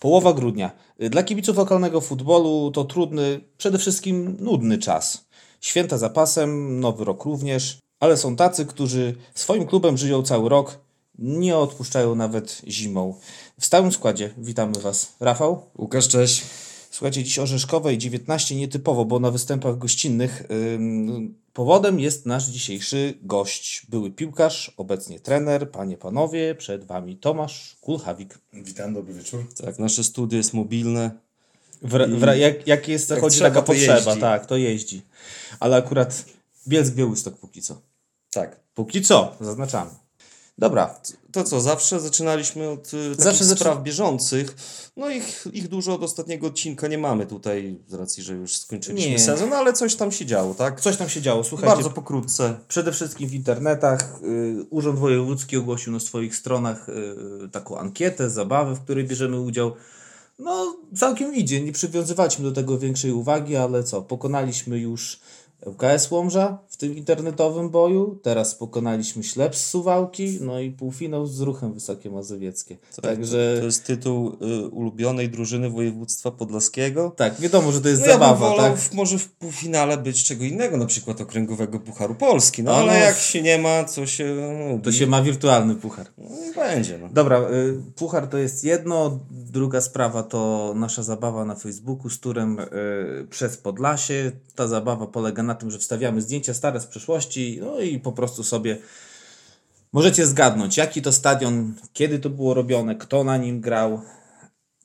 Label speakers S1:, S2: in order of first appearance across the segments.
S1: Połowa grudnia. Dla kibiców lokalnego futbolu to trudny, przede wszystkim nudny czas. Święta za pasem, nowy rok również, ale są tacy, którzy swoim klubem żyją cały rok, nie odpuszczają nawet zimą. W stałym składzie witamy Was Rafał.
S2: Łukasz, cześć.
S1: Słuchajcie, dziś orzeszkowej 19 nietypowo, bo na występach gościnnych ym, powodem jest nasz dzisiejszy gość, były piłkarz, obecnie trener, panie, panowie, przed wami Tomasz Kulchawik.
S3: Witam, dobry wieczór.
S2: Tak, nasze studio jest mobilne.
S1: W, w, jak, jak jest, zachodzi
S2: trzeba,
S1: taka potrzeba,
S2: jeździ.
S1: tak, to jeździ. Ale akurat Bielsk Białystok póki co.
S2: Tak.
S1: Póki co, zaznaczamy. Dobra,
S2: To co, zawsze zaczynaliśmy od y, takich
S1: Zawsze
S2: spraw bieżących. No ich, ich dużo od ostatniego odcinka nie mamy tutaj, z racji, że już skończyliśmy
S1: Nie.
S2: sezon, ale coś tam się działo, tak?
S1: coś tam się działo, słuchajcie.
S2: Bardzo pokrótce.
S1: Przede wszystkim w internetach. Y, Urząd Wojewódzki ogłosił na swoich stronach y, taką ankietę, zabawę, w której bierzemy udział. No, całkiem idzie. Nie przywiązywaliśmy do tego większej uwagi, ale co? Pokonaliśmy już ŁKS Łomża tym internetowym boju. Teraz pokonaliśmy Ślep z Suwałki. No i półfinał z Ruchem Wysokie Mazowieckie. Także
S2: To jest tytuł y, ulubionej drużyny województwa podlaskiego.
S1: tak, wiadomo, że to jest
S2: No ja bym
S1: zabawa,
S2: wolał
S1: tak?
S2: w, może w półfinale być czego innego, na przykład okręgowego Pucharu Polski. No,
S1: No,
S2: ale
S1: no.
S2: jak się nie ma, co się... No,
S1: To się ma wirtualny puchar.
S2: No, będzie, no.
S1: Dobra, y, puchar to jest jedno. Druga sprawa to nasza zabawa na Facebooku z turem y, przez Podlasie. Ta zabawa polega na tym, że wstawiamy zdjęcia stare z przeszłości, no i po prostu sobie możecie zgadnąć, jaki to stadion, kiedy to było robione, kto na nim grał.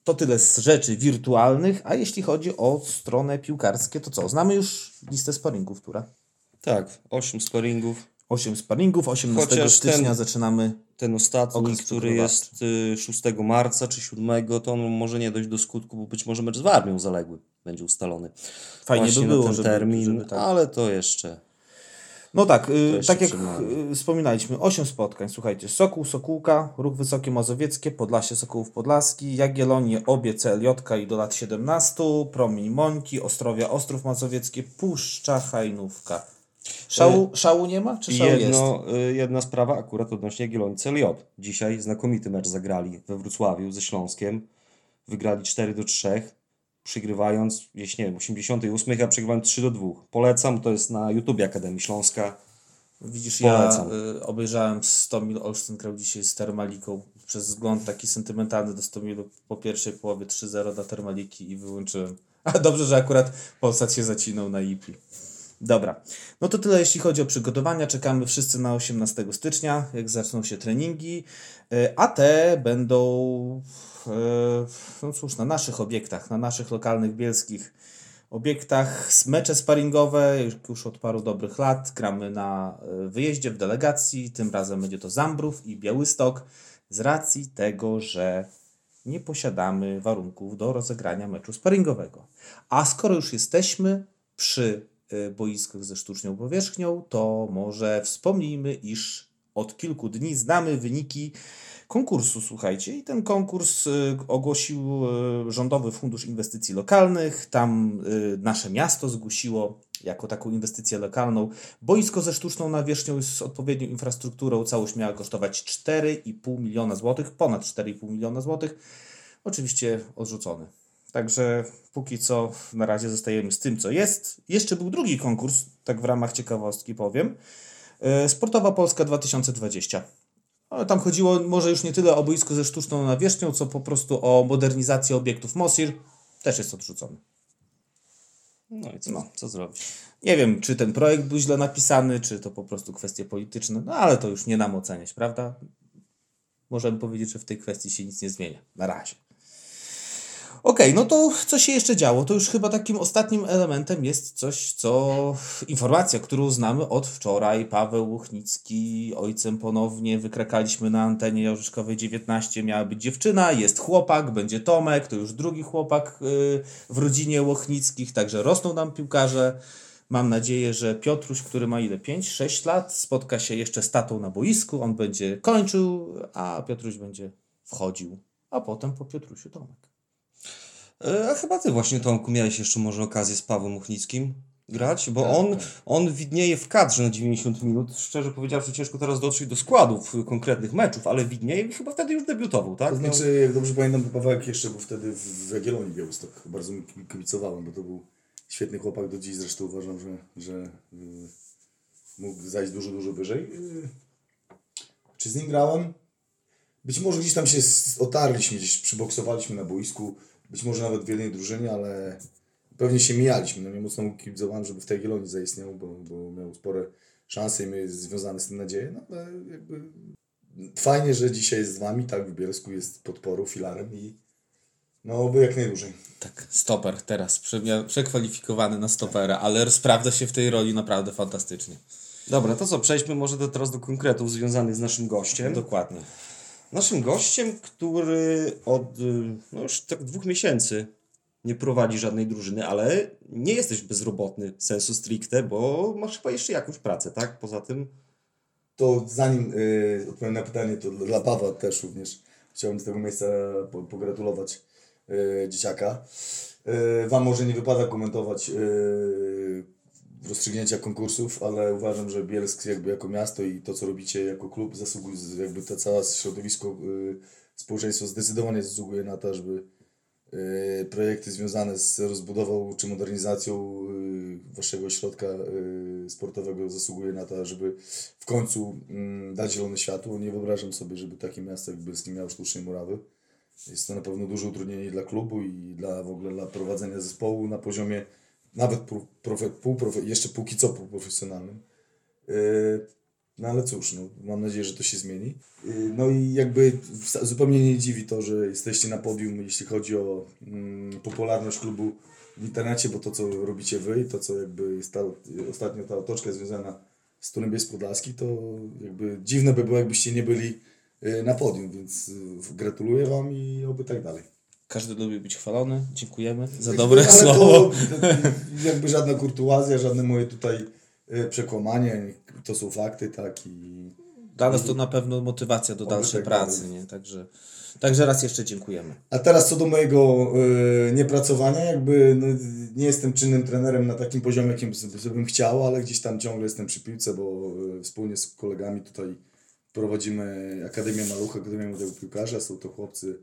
S1: To tyle z rzeczy wirtualnych, a jeśli chodzi o stronę piłkarskie, to co? Znamy już listę sparingów, która?
S2: Tak, 8 sparingów.
S1: 8 sparingów, 18
S2: Chociaż
S1: stycznia
S2: ten-
S1: zaczynamy
S2: Ten ostatni, który jest y, 6 marca czy 7, to on może nie dojść do skutku, bo być może mecz z Warmią zaległy będzie ustalony.
S1: Fajnie
S2: Właśnie
S1: by było,
S2: ten
S1: żeby-
S2: termin,
S1: żeby tak.
S2: ale to jeszcze.
S1: No tak, y, tak jak y, wspominaliśmy, 8 spotkań. Słuchajcie, Sokół, Sokółka, Ruch Wysokie Mazowieckie, Podlasie, Sokołów Podlaski, Jagiellonie, obie CLJ i do lat 17, Promień Mońki, Ostrowia, Ostrów Mazowieckie, Puszcza, Hajnówka. Szału, szału nie ma, czy szału jest?
S2: jedno, y, jedna sprawa akurat odnośnie Jagiellonii CLJ. Dzisiaj znakomity mecz zagrali we Wrocławiu ze Śląskiem. Wygrali 4 do 3, przygrywając, jeśli nie wiem, 88, a przegrywając 3 do 2. Polecam, to jest na YouTubie Akademii Śląska.
S1: Widzisz,
S2: Polecam.
S1: ja y, obejrzałem 100 mil Olsztyn grał dzisiaj z Termaliką przez wzgląd taki sentymentalny do 100 milu po pierwszej połowie 3-0 dla Termaliki i wyłączyłem. A dobrze, że akurat Polsat się zacinał na IPI. Dobra, no to tyle jeśli chodzi o przygotowania. Czekamy wszyscy na 18 stycznia, jak zaczną się treningi, Y, a te będą, y, no cóż, na naszych obiektach, na naszych lokalnych bielskich obiektach. Mecze sparingowe już- od paru dobrych lat. Gramy na y, wyjeździe w delegacji. Tym razem będzie to Zambrów i Białystok. Z racji tego, że nie posiadamy warunków do rozegrania meczu sparingowego. A skoro już jesteśmy przy boiskach ze sztuczną powierzchnią, to może wspomnijmy, iż od kilku dni znamy wyniki konkursu, słuchajcie. I ten konkurs y, ogłosił y, Rządowy Fundusz Inwestycji Lokalnych. Tam y, nasze miasto zgłosiło jako taką inwestycję lokalną boisko ze sztuczną nawierzchnią z odpowiednią infrastrukturą. Całość miała kosztować 4,5 miliona złotych, ponad 4,5 miliona złotych. Oczywiście odrzucony. Także póki co na razie zostajemy z tym, co jest. Jeszcze był drugi konkurs, tak w ramach ciekawostki powiem. E, Sportowa Polska 2020. Ale tam chodziło może już nie tyle o boisko ze sztuczną nawierzchnią, co po prostu o modernizację obiektów MOSIR. Też jest odrzucony.
S2: No i co, co zrobić?
S1: Nie wiem, czy ten projekt był źle napisany, czy to po prostu kwestie polityczne, no ale to już nie nam oceniać, prawda? Możemy powiedzieć, że w tej kwestii się nic nie zmienia. Na razie. Okej, no to co się jeszcze działo? To już chyba takim ostatnim elementem jest coś, co informacja, którą znamy od wczoraj. Paweł Łuchnicki, ojcem ponownie wykrakaliśmy na antenie Jorzyszkowej 19. Miała być dziewczyna, jest chłopak, będzie Tomek, to już drugi chłopak y, w rodzinie Łuchnickich, także rosną nam piłkarze. Mam nadzieję, że Piotruś, który ma ile? 5-6 lat, spotka się jeszcze z tatą na boisku. On będzie kończył, a Piotruś będzie wchodził. A potem po Piotrusiu Tomek.
S2: E, A chyba ty właśnie, Tomku, miałeś jeszcze może okazję z Pawłem Muchnickim grać, bo
S1: Tak,
S2: on,
S1: tak.
S2: on widnieje w kadrze na 90 minut. Szczerze powiedziawszy, ciężko teraz dotrzeć do składów konkretnych meczów, ale widnieje i chyba wtedy już debiutował, tak?
S3: To znaczy, jak dobrze pamiętam, to Pawełek jeszcze był wtedy w Jagiellonii Białystok. Bardzo mu kibicowałem, bo to był świetny chłopak. Do dziś zresztą uważam, że, że y, mógł zajść dużo, dużo wyżej. Y, czy z nim grałem? Być może gdzieś tam się otarliśmy, gdzieś przyboksowaliśmy na boisku. Być może nawet w jednej drużynie, ale pewnie się mijaliśmy. No nie mocno kibicowałem, żeby w tej Jagiellonii zaistniał, bo, bo miał spore szanse i my związane z tym nadzieje. No ale jakby fajnie, że dzisiaj jest z wami, tak, w Bielsku jest podporą, filarem i no oby jak najdłużej.
S1: Tak, stoper teraz przekwalifikowany na stopera, ale sprawdza się w tej roli naprawdę fantastycznie.
S2: Dobra, to co, przejdźmy może do, teraz do konkretów związanych z naszym gościem.
S1: Dokładnie.
S2: Naszym gościem, który od no już tak dwóch miesięcy nie prowadzi żadnej drużyny, ale nie jesteś bezrobotny sensu stricte, bo masz chyba jeszcze jakąś pracę, tak? Poza tym
S3: To zanim y, odpowiem na pytanie, to dla Pawła też również chciałbym z tego miejsca po, pogratulować y, dzieciaka. Y, wam może nie wypada komentować y, rozstrzygnięcia konkursów, ale uważam, że Bielsk jakby jako miasto i to, co robicie jako klub, zasługuje, jakby to całe środowisko, y, społeczeństwo zdecydowanie zasługuje na to, żeby y, projekty związane z rozbudową czy modernizacją y, waszego ośrodka sportowego zasługuje na to, żeby w końcu mm, dać zielone światło. Nie wyobrażam sobie, żeby takie miasto jak Bielsk nie miało sztucznej murawy. Jest to na pewno duże utrudnienie dla klubu i dla w ogóle dla prowadzenia zespołu na poziomie nawet profe, półprofe, jeszcze póki co półprofesjonalnym. Yy, no ale cóż, no, mam nadzieję, że to się zmieni. Yy, no i jakby zupełnie nie dziwi to, że jesteście na podium, jeśli chodzi o mm, popularność klubu w internecie, bo to, co robicie wy i to, co jakby jest ta, ostatnio ta otoczka związana z Turem Podlaski, to jakby dziwne by było, jakbyście nie byli yy, na podium, więc gratuluję wam i oby tak dalej.
S1: Każdy lubi być chwalony. Dziękujemy za dobre
S3: Ale
S1: słowo.
S3: To, to jakby żadna kurtuazja, żadne moje tutaj y, przekłamanie, to są fakty, tak i
S1: Dla nas to na pewno motywacja do dalszej
S3: tak
S1: pracy, nie? Także, także raz jeszcze dziękujemy.
S3: A teraz co do mojego y, niepracowania, jakby no, nie jestem czynnym trenerem na takim poziomie, jakim bym chciał, ale gdzieś tam ciągle jestem przy piłce, bo y, wspólnie z kolegami tutaj prowadzimy Akademię Malucha, Akademię Młodego Piłkarza. Są to chłopcy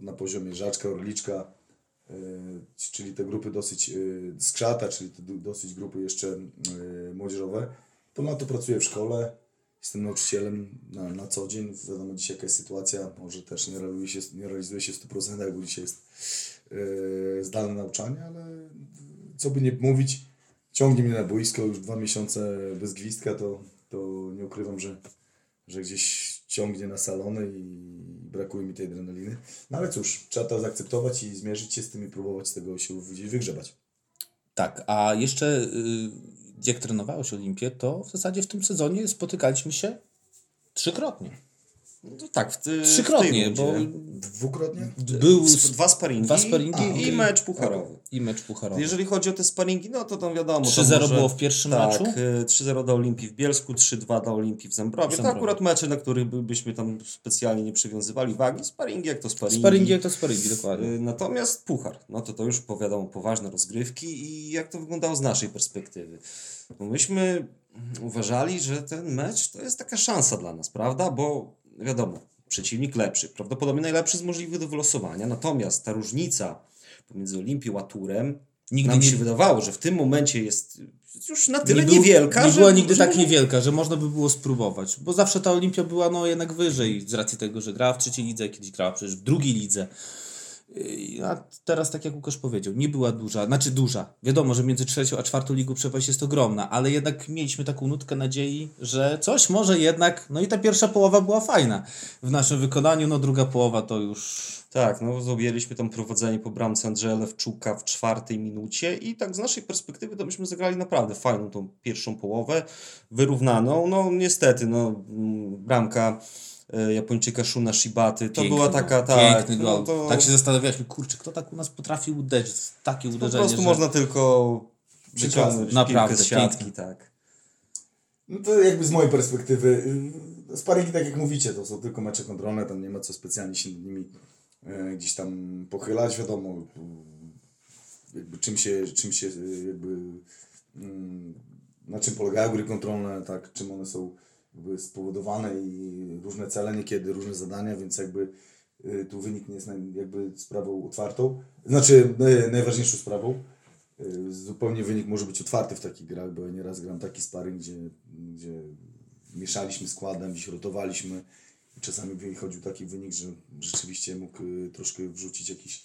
S3: na poziomie Żaczka, Orliczka, y, czyli te grupy dosyć skrzata, czyli te dosyć grupy jeszcze młodzieżowe. Ponadto pracuję w szkole, Jestem nauczycielem na, na co dzień. Wiadomo dzisiaj jaka jest sytuacja. Może też nie realizuje się, nie realizuje się w 100%, bo dzisiaj jest zdalne nauczanie, ale co by nie mówić, ciągnie mnie na boisko już dwa miesiące bez gwizdka, to, to nie ukrywam, że, że gdzieś ciągnie na salony i brakuje mi tej adrenaliny. No ale cóż, trzeba to zaakceptować i zmierzyć się z tym i próbować z tego się wygrzebać.
S1: Tak, a jeszcze y, jak trenowałeś Olimpię, to w zasadzie w tym sezonie spotykaliśmy się trzykrotnie.
S2: No tak, w, ty,
S1: Trzykrotnie,
S2: w tej
S1: bo.
S3: Dwukrotnie?
S1: był
S2: Sp- dwa sparingi,
S1: dwa sparingi
S2: i,
S1: i-
S2: i mecz pucharowy.
S1: i mecz pucharowy.
S2: Jeżeli chodzi o te sparingi, no to tam wiadomo. to
S1: 3-0
S2: może-
S1: było w pierwszym
S2: tak,
S1: meczu?
S2: y, 3-0 do Olimpii w Bielsku, 3-2 do Olimpii w Zambrowie. To
S1: Zambrowie.
S2: akurat mecze, na których by- byśmy tam specjalnie nie przywiązywali wagi. Sparingi jak to sparingi.
S1: Sparingi jak to sparingi, dokładnie.
S2: Y, Natomiast puchar, no to to już powiadomo poważne rozgrywki i jak to wyglądało z naszej perspektywy. Bo myśmy uważali, że ten mecz to jest taka szansa dla nas, prawda? Bo wiadomo, przeciwnik lepszy, prawdopodobnie najlepszy z możliwych do wylosowania. Natomiast ta różnica pomiędzy Olimpią a Turem
S1: Nigdy
S2: nam
S1: nie-
S2: się wydawało, że w tym momencie jest już na tyle
S1: był-
S2: niewielka,
S1: nie
S2: że
S1: była nigdy
S2: że
S1: tak niewielka, że można by było spróbować. Bo zawsze ta Olimpia była no jednak wyżej z racji tego, że grała w trzeciej lidze, kiedyś grała przecież w drugiej lidze. Yy, A teraz, tak jak Łukasz powiedział, nie była duża, znaczy duża. Wiadomo, że między trzecią a czwartą ligą przepaść jest ogromna, ale jednak mieliśmy taką nutkę nadziei, że coś może jednak, no i ta pierwsza połowa była fajna w naszym wykonaniu, no druga połowa to już
S2: Tak, no objęliśmy tam prowadzenie po bramce Andrzeja Lewczuka w czwartej minucie i tak z naszej perspektywy to myśmy zagrali naprawdę fajną tą pierwszą połowę, wyrównaną. No niestety, no mm, bramka Japończyka Shuna Shibaty, to
S1: Piękny
S2: była taka, tak,
S1: piękny
S2: no
S1: gol.
S2: to
S1: Tak się zastanawialiśmy, kurczę, kto tak u nas potrafi uderzyć, takie
S2: po
S1: uderzenie,
S2: prostu
S1: że...
S2: można tylko wyciągnąć
S1: Naprawdę,
S2: piłkę z siatki,
S1: pięknie.
S2: tak.
S3: No to jakby z mojej perspektywy, y, sparingi tak jak mówicie, to są tylko mecze kontrolne, tam nie ma co specjalnie się nad nimi e, gdzieś tam pochylać, wiadomo. jakby czym się, czym się y, jakby mm, na czym polegają gry kontrolne, tak, czym one są jakby spowodowane i różne cele niekiedy, różne zadania, więc jakby y, tu wynik nie jest jakby sprawą otwartą, znaczy najważniejszą sprawą. Y, Zupełnie wynik może być otwarty w takich grach, bo ja nieraz gram taki sparring, gdzie, gdzie mieszaliśmy składem, gdzieś rotowaliśmy czasami wychodził taki wynik, że rzeczywiście mógł y, troszkę wrzucić jakiś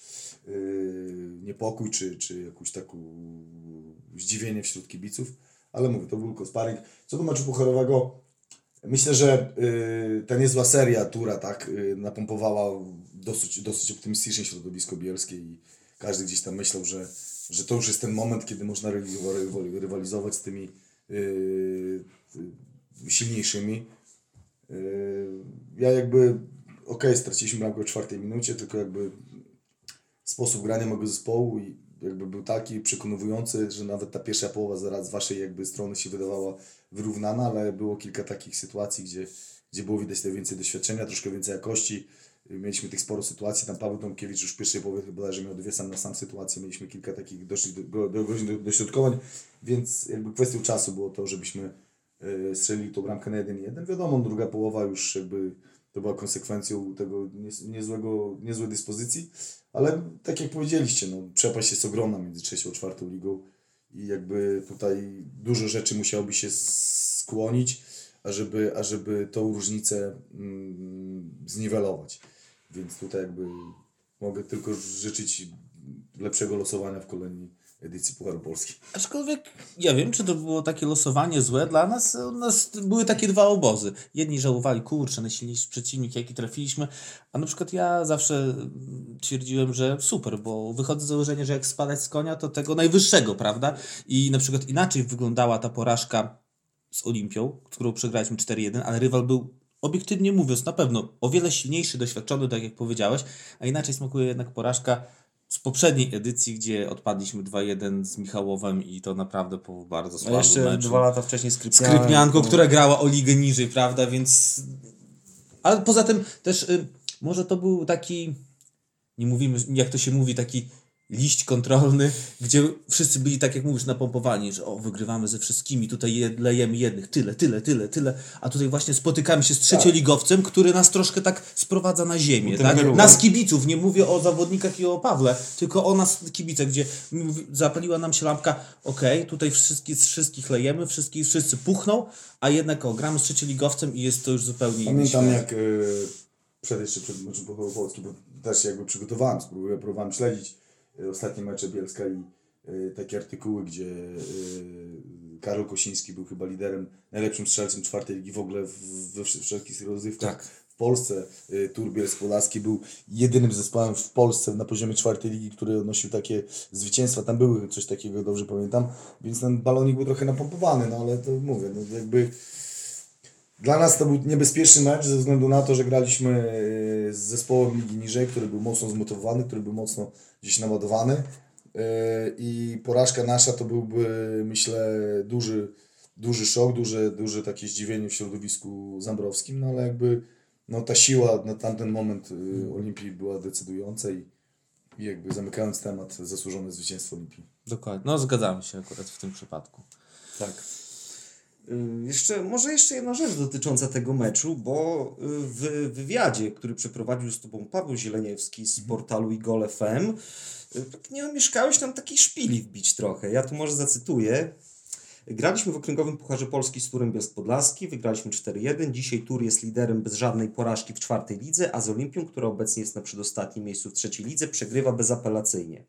S3: niepokój, czy, czy jakąś taką zdziwienie wśród kibiców, ale mówię, to był tylko sparring. Co do meczu pucharowego, myślę, że y, ta niezła seria tura, tak, y, napompowała dosyć, dosyć optymistycznie środowisko bielskie i każdy gdzieś tam myślał, że, że to już jest ten moment, kiedy można rywali- rywali- rywalizować z tymi y, y, silniejszymi. Y, ja jakby, okej, straciliśmy bramkę w czwartej minucie, tylko jakby sposób grania mojego zespołu i jakby był taki przekonujący, że nawet ta pierwsza połowa zaraz z waszej jakby strony się wydawała wyrównana, ale było kilka takich sytuacji, gdzie, gdzie było widać więcej doświadczenia, troszkę więcej jakości. Mieliśmy tych sporo sytuacji, tam Paweł Tomkiewicz już w pierwszej połowie chyba że miał dwie sam na sam sytuacje, mieliśmy kilka takich dosyć do, do, do, do, dośrodkowań, więc jakby kwestią czasu było to, żebyśmy e, strzelili tą bramkę na 1-1. Wiadomo, druga połowa już jakby to była konsekwencją tego niezłego, niezłej dyspozycji, ale tak jak powiedzieliście, no, przepaść jest ogromna między trzecią a czwartą ligą i jakby tutaj dużo rzeczy musiałoby się skłonić, ażeby, ażeby tą różnicę mm, zniwelować. Więc tutaj jakby mogę tylko życzyć lepszego losowania w kolejnej edycji Pucharu Polski.
S1: Aczkolwiek ja wiem, czy to było takie losowanie złe dla nas. U nas były takie dwa obozy. Jedni żałowali, kurczę, najsilniejszy przeciwnik, jaki trafiliśmy. A na przykład ja zawsze twierdziłem, że super, bo wychodzę z założenia, że jak spadać z konia, to tego najwyższego, prawda? I na przykład inaczej wyglądała ta porażka z Olimpią, którą przegraliśmy 4-1, ale rywal był obiektywnie mówiąc na pewno o wiele silniejszy, doświadczony, tak jak powiedziałeś, a inaczej smakuje jednak porażka z poprzedniej edycji, gdzie odpadliśmy 2-1 z Michałowem i to naprawdę po bardzo słabym
S2: jeszcze
S1: meczu.
S2: dwa lata wcześniej z Krypnianką.
S1: Skrypnianką, która grała o ligę niżej, prawda, więc... Ale poza tym też y, może to był taki, nie mówimy, jak to się mówi, taki liść kontrolny, gdzie wszyscy byli, tak jak mówisz, napompowani, że o, wygrywamy ze wszystkimi, tutaj je- lejemy jednych, tyle, tyle, tyle, tyle, a tutaj właśnie spotykamy się z trzecioligowcem, który nas troszkę tak sprowadza na ziemię, tak? Nas kibiców, nie mówię o zawodnikach i o Pawle, tylko o nas kibicach, gdzie zapaliła nam się lampka, okej, tutaj wszystkich, wszystkich lejemy, wszystkich, wszyscy puchną, a jednak o, gramy z trzecioligowcem i jest to już zupełnie inny
S3: Pamiętam jak y, przed jeszcze przed meczem Pucharu Polski, bo też jakby przygotowałem, spróbuję, próbowałem śledzić ostatnie mecze Bielska i y, takie artykuły, gdzie y, Karol Kosiński był chyba liderem, najlepszym strzelcem czwartej ligi w ogóle we wsz- wszelkich rozrywkach
S2: Tak.
S3: w Polsce. Y, Tur Bielsk-Podlaski był jedynym zespołem w Polsce na poziomie czwartej ligi, który odnosił takie zwycięstwa. Tam były coś takiego, dobrze pamiętam, więc ten balonik był trochę napompowany, no ale to mówię, no jakby dla nas to był niebezpieczny mecz ze względu na to, że graliśmy e, z zespołem ligi niżej, który był mocno zmotywowany, który był mocno gdzieś naładowany E, i porażka nasza to byłby myślę duży, duży szok, duże, duże takie zdziwienie w środowisku zambrowskim, no ale jakby no, ta siła na tamten moment e, Olimpii była decydująca i, i jakby zamykając temat zasłużone zwycięstwo Olimpii.
S1: Dokładnie, no zgadzamy się akurat w tym przypadku.
S2: Tak. Jeszcze, może jeszcze jedna rzecz dotycząca tego meczu, bo y, w wywiadzie, który przeprowadził z Tobą Paweł Zieleniewski z portalu Igol FM, y, nie omieszkałeś nam takiej szpili wbić trochę. Ja tu może zacytuję. Graliśmy w Okręgowym Pucharze Polski z Turem Bielsk Podlaski, wygraliśmy 4-1. Dzisiaj Tur jest liderem bez żadnej porażki w czwartej lidze, a z Olimpią, która obecnie jest na przedostatnim miejscu w trzeciej lidze, przegrywa bezapelacyjnie.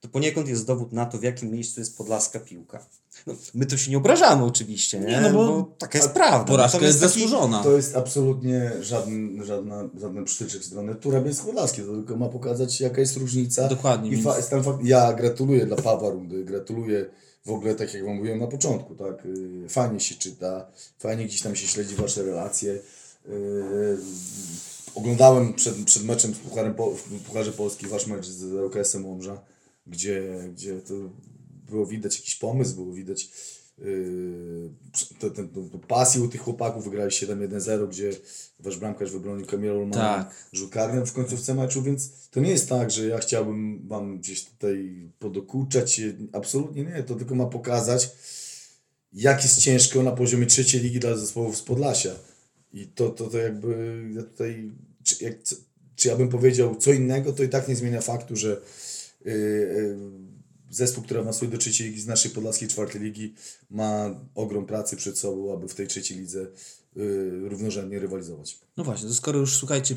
S2: To poniekąd jest dowód na to, w jakim miejscu jest podlaska piłka. No, my to się nie obrażamy oczywiście, nie?
S1: Nie, no bo
S2: taka jest prawda.
S1: Porażka jest
S2: taki-
S1: zasłużona.
S3: To jest absolutnie żaden, żadna, żaden przytyczek strony Tura Bielsk-Podlaskiej, to tylko ma pokazać jaka jest różnica.
S1: Dokładnie,
S3: I
S1: więc-
S3: fa- ten fakt, ja gratuluję dla Pawła Rundy, gratuluję w ogóle, tak jak Wam mówiłem na początku, tak, y, fajnie się czyta, fajnie gdzieś tam się śledzi Wasze relacje. Y, Oglądałem przed, przed meczem Pucharem po, w Pucharze Polski Wasz mecz z LKS-em Łomża, gdzie, gdzie to było widać jakiś pomysł, było widać yy, to pasji u tych chłopaków, wygrali 7-1-0, gdzie wasz bramkarz wybronił Kamila Ulmana,
S1: Tak.
S3: rzut karny w końcówce meczu, więc to nie jest tak, że ja chciałbym wam gdzieś tutaj podokuczać, absolutnie nie, to tylko ma pokazać, jak jest ciężko na poziomie trzeciej ligi dla zespołów z Podlasia. I to, to, to jakby ja tutaj, czy, jak, czy ja bym powiedział co innego, to i tak nie zmienia faktu, że zespół, który awansuje do trzeciej ligi z naszej podlaskiej czwartej ligi ma ogrom pracy przed sobą, aby w tej trzeciej lidze yy, równorzędnie rywalizować.
S1: No właśnie, to skoro już słuchajcie,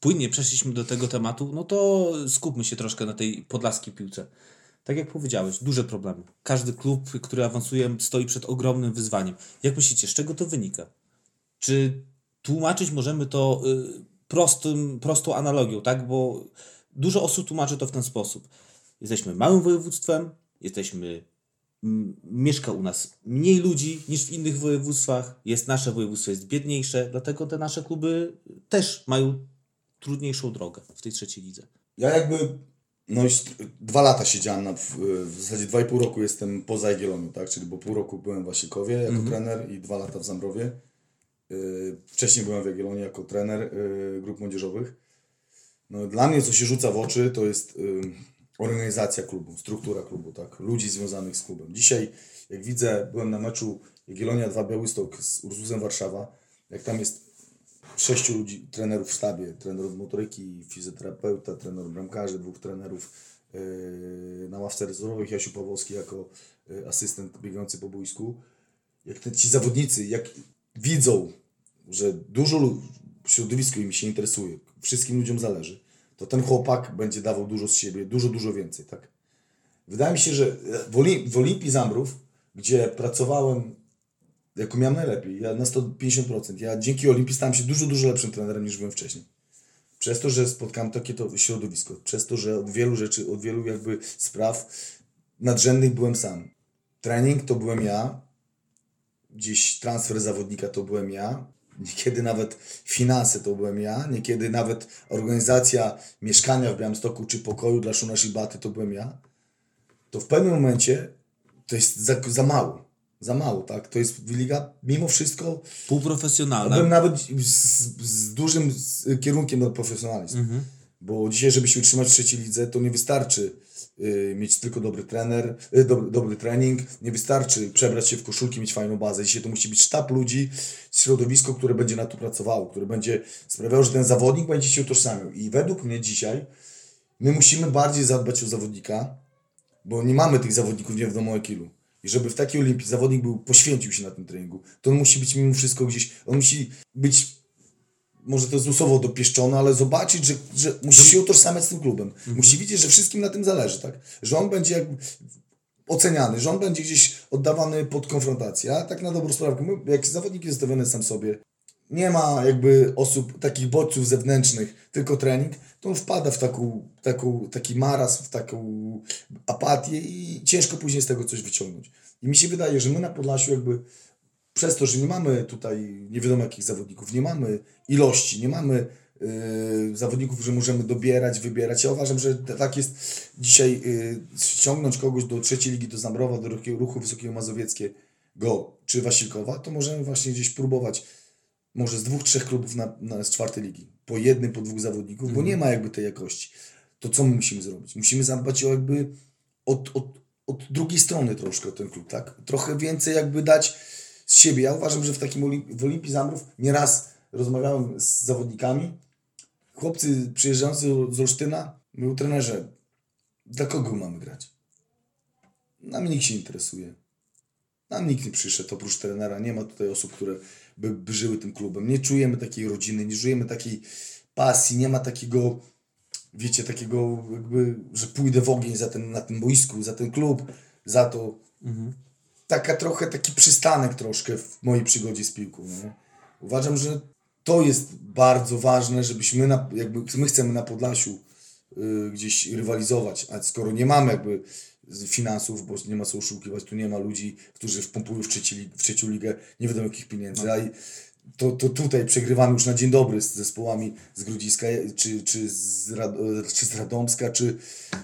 S1: płynnie przeszliśmy do tego tematu, no to skupmy się troszkę na tej podlaskiej piłce. Tak jak powiedziałeś, duże problemy. Każdy klub, który awansuje, stoi przed ogromnym wyzwaniem. Jak myślicie, z czego to wynika? Czy tłumaczyć możemy to y, prostym, prostą analogią, tak? Bo dużo osób tłumaczy to w ten sposób. Jesteśmy małym województwem, jesteśmy mieszka u nas mniej ludzi niż w innych województwach, jest nasze województwo jest biedniejsze, dlatego te nasze kluby też mają trudniejszą drogę w tej trzeciej lidze.
S3: Ja jakby no już dwa lata siedziałem, na, w, w zasadzie dwa i pół roku jestem poza Jagiellonią, tak? Czyli bo pół roku byłem w Wasikowie jako trener i dwa lata w Zambrowie. Yy, wcześniej byłem w Jagiellonii jako trener yy, grup młodzieżowych. No, dla mnie co się rzuca w oczy to jest organizacja klubu, struktura klubu, tak? Ludzi związanych z klubem. Dzisiaj jak widzę, byłem na meczu Jagiellonia 2 Białystok z Ursusem Warszawa, jak tam jest sześciu ludzi, trenerów w sztabie, trener od motoryki, fizjoterapeuta, trener bramkarzy, dwóch trenerów yy, na ławce rezerwowych, Jasiu Pawłowski jako yy, asystent biegający po boisku. Jak te, ci zawodnicy, jak widzą, że dużo środowisko im się interesuje, wszystkim ludziom zależy, to ten chłopak będzie dawał dużo z siebie, dużo, dużo więcej, tak? Wydaje mi się, że w, Olim- w Olimpii Zambrów, gdzie pracowałem jako miałem najlepiej, ja na 150%. Ja dzięki Olimpii stałem się dużo, dużo lepszym trenerem niż byłem wcześniej. Przez to, że spotkałem takie to środowisko, przez to, że od wielu rzeczy, od wielu jakby spraw nadrzędnych byłem sam. Trening to byłem ja, gdzieś transfer zawodnika to byłem ja, niekiedy nawet finanse to byłem ja, niekiedy nawet organizacja mieszkania w Białymstoku czy pokoju dla Szuna Shibaty to byłem ja, to w pewnym momencie to jest za, za mało. Za mało, tak? To jest liga mimo wszystko
S1: Półprofesjonalna.
S3: Byłem nawet z, z dużym kierunkiem na profesjonalizm. Bo dzisiaj, żeby się utrzymać w trzeciej lidze, to nie wystarczy mieć tylko dobry trener, y, dobry, dobry trening, nie wystarczy przebrać się w koszulki, mieć fajną bazę. Dzisiaj to musi być sztab ludzi, środowisko, które będzie na to pracowało, które będzie sprawiało, że ten zawodnik będzie się utożsamiał. I według mnie dzisiaj my musimy bardziej zadbać o zawodnika, bo nie mamy tych zawodników nie wiadomo jak ilu. I żeby w takiej olimpii zawodnik był, poświęcił się na tym treningu, to on musi być mimo wszystko gdzieś, on musi być, może to jest słowo dopieszczone, ale zobaczyć, że, że musi się utożsamiać z tym klubem. Musi widzieć, że wszystkim na tym zależy, tak? Że on będzie jakby oceniany, że on będzie gdzieś oddawany pod konfrontację. A tak na dobrą sprawę, jak zawodnik jest zostawiony sam sobie, nie ma jakby osób, takich bodźców zewnętrznych, tylko trening, to on wpada w taką, taką, taki marazm, w taką apatię i ciężko później z tego coś wyciągnąć. I mi się wydaje, że my na Podlasiu jakby przez to, że nie mamy tutaj nie wiadomo jakich zawodników, nie mamy ilości, nie mamy yy, zawodników, że możemy dobierać, wybierać. Ja uważam, że tak jest dzisiaj yy, ściągnąć kogoś do trzeciej ligi, do Zamrowa, do ruchu, ruchu Wysokiego Mazowieckiego czy Wasilkowa, to możemy właśnie gdzieś próbować może z dwóch, trzech klubów na, na, z czwartej ligi. Po jednym, po dwóch zawodników, bo nie ma jakby tej jakości. To co my musimy zrobić? Musimy zadbać o jakby od, od, od drugiej strony troszkę o ten klub, tak? Trochę więcej jakby dać z siebie. Ja uważam, że w takim Olimp- w Olimpii Zamrów nieraz rozmawiałem z zawodnikami. Chłopcy przyjeżdżający z Olsztyna mówią, trenerze, dla kogo mamy grać? Nam nikt się interesuje. Nam nikt nie przyszedł oprócz trenera. Nie ma tutaj osób, które by, by żyły tym klubem. Nie czujemy takiej rodziny, nie czujemy takiej pasji, nie ma takiego, wiecie, takiego jakby, że pójdę w ogień za ten, na tym boisku, za ten klub, za to. Taka trochę, taki przystanek troszkę w mojej przygodzie z piłką. Nie? Uważam, że to jest bardzo ważne, żebyśmy, na, jakby my chcemy na Podlasiu y, gdzieś rywalizować, a skoro nie mamy jakby finansów, bo nie ma co oszukiwać, tu nie ma ludzi, którzy wpompują w, trzeci, w trzecią ligę nie wiadomo jakich pieniędzy, a to, to tutaj przegrywamy już na dzień dobry z zespołami z Grudziska, czy, czy, z, Rad, czy z Radomska, czy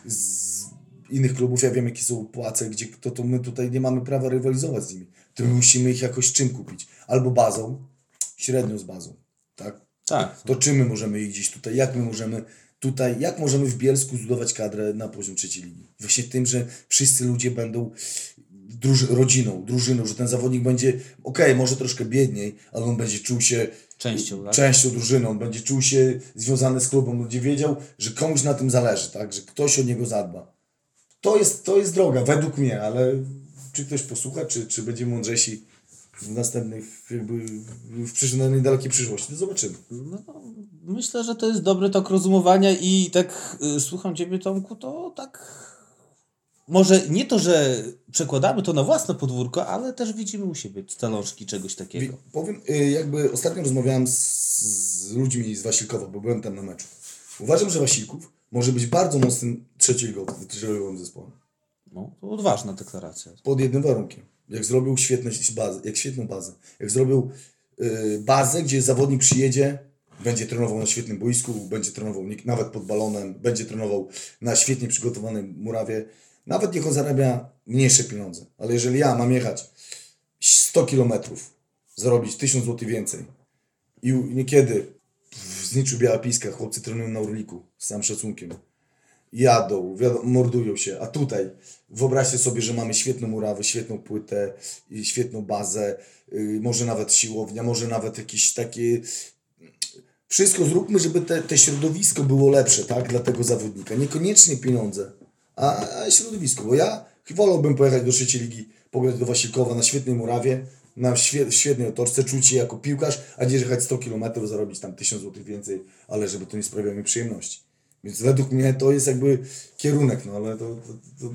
S3: z innych klubów, ja wiem jakie są płace, gdzie to, to my tutaj nie mamy prawa rywalizować z nimi. To my musimy ich jakoś czym kupić? Albo bazą, średnio z bazą, tak?
S1: Tak.
S3: To czym my możemy ich gdzieś tutaj, jak my możemy tutaj, jak możemy w Bielsku zbudować kadrę na poziom trzeciej ligi? Właśnie tym, że wszyscy ludzie będą druży- rodziną, drużyną, że ten zawodnik będzie, okej, może troszkę biedniej, ale on będzie czuł się
S1: Częścią, tak?
S3: częścią drużyny, on będzie czuł się związany z klubem, on będzie wiedział, że komuś na tym zależy, tak, że ktoś o niego zadba. To jest, to jest droga, według mnie, ale czy ktoś posłucha, czy, czy będziemy mądrzejsi w następnych, jakby w przyszłej, niedalekiej przyszłości, to zobaczymy.
S1: No, myślę, że to jest dobry tok rozumowania i tak y, słucham Ciebie Tomku, to tak może nie to, że przekładamy to na własne podwórko, ale też widzimy u siebie talążki czegoś takiego.
S3: Wi- Powiem, y, jakby ostatnio rozmawiałem z, z ludźmi z Wasilkowa, bo byłem tam na meczu. Uważam, że Wasilków może być bardzo mocnym trzecioligowym trzecioligowym zespołem.
S1: No, to odważna deklaracja.
S3: Pod jednym warunkiem. Jak zrobił świetne bazę, jak świetną bazę. Jak zrobił y, bazę, gdzie zawodnik przyjedzie, będzie trenował na świetnym boisku, będzie trenował nawet pod balonem, będzie trenował na świetnie przygotowanej murawie. Nawet niech on zarabia mniejsze pieniądze. Ale jeżeli ja mam jechać 100 kilometrów, zarobić 1000 zł więcej i niekiedy w Zniczu Białapilska chłopcy trenują na Urliku, z całym szacunkiem, jadą, mordują się. A tutaj wyobraźcie sobie, że mamy świetną murawę, świetną płytę, i świetną bazę, yy, może nawet siłownia, może nawet jakieś takie. Wszystko zróbmy, żeby te, te środowisko było lepsze, tak, dla tego zawodnika. Niekoniecznie pieniądze, a, a środowisko. Bo ja wolałbym pojechać do trzeciej ligi, pograć do Wasilkowa na świetnej murawie, na świe, świetnej otoczce, czuć się jako piłkarz, a nie jechać 100 km, zarobić tam 1000 zł więcej, ale żeby to nie sprawiało mi przyjemności. Więc według mnie to jest jakby kierunek, no ale to, to, to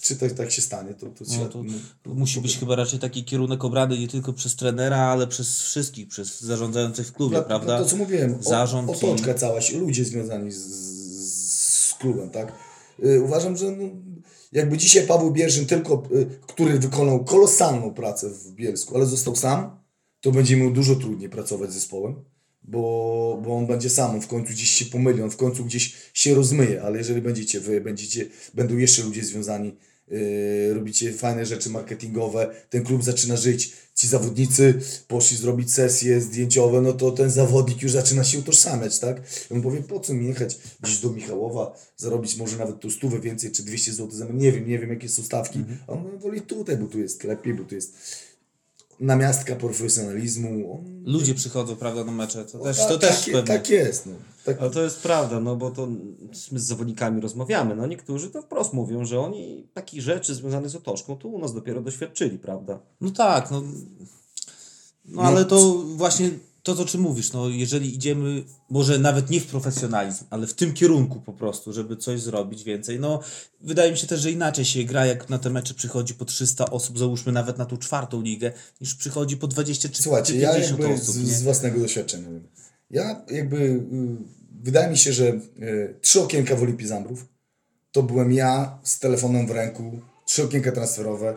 S3: czy tak, tak się stanie, to, to,
S1: No, to
S3: no,
S1: musi być chyba raczej taki kierunek obrany nie tylko przez trenera, ale przez wszystkich, przez zarządzających w klubie,
S3: Dla-
S1: prawda?
S3: To, co mówiłem, o,
S1: Zarząd
S3: otoczka
S1: i-
S3: cała, ludzie związani z, z, z klubem, tak? Y, uważam, że no, jakby dzisiaj Paweł Bierzyn tylko, y, który wykonał kolosalną pracę w Bielsku, ale został sam, to będzie miał dużo trudniej pracować z zespołem, bo, bo on będzie sam, on w końcu gdzieś się pomyli, on w końcu gdzieś się rozmyje, ale jeżeli będziecie wy, będziecie, będą jeszcze ludzie związani, yy, robicie fajne rzeczy marketingowe, ten klub zaczyna żyć, ci zawodnicy poszli zrobić sesje zdjęciowe, no to ten zawodnik już zaczyna się utożsamiać, tak? I on powie, po co mi jechać gdzieś do Michałowa, zarobić może nawet tu stówę więcej, czy 200 zł za nie wiem, nie wiem jakie są stawki, a on woli tutaj, bo tu jest lepiej, bo tu jest namiastka profesjonalizmu. On,
S1: Ludzie przychodzą, prawda, na mecze. To też,
S3: tak,
S1: to też
S3: tak,
S1: pewnie.
S3: tak jest, no. Tak,
S2: Ale to jest prawda, no bo to my z zawodnikami rozmawiamy. No niektórzy to wprost mówią, że oni takich rzeczy związanych z otoczką to u nas dopiero doświadczyli, prawda?
S1: No tak, no, no ale to właśnie to, o czym mówisz, no jeżeli idziemy, może nawet nie w profesjonalizm, ale w tym kierunku po prostu, żeby coś zrobić więcej, no wydaje mi się też, że inaczej się gra, jak na te mecze przychodzi po 300 osób, załóżmy nawet na tą czwartą ligę, niż przychodzi po 20 czy,
S3: Słuchajcie,
S1: czy
S3: ja
S1: 50
S3: jakby
S1: osób,
S3: z,
S1: nie?
S3: z własnego doświadczenia wiem. Ja jakby, y, wydaje mi się, że y, trzy okienka w Olimpii Zambrów, to byłem ja z telefonem w ręku, trzy okienka transferowe.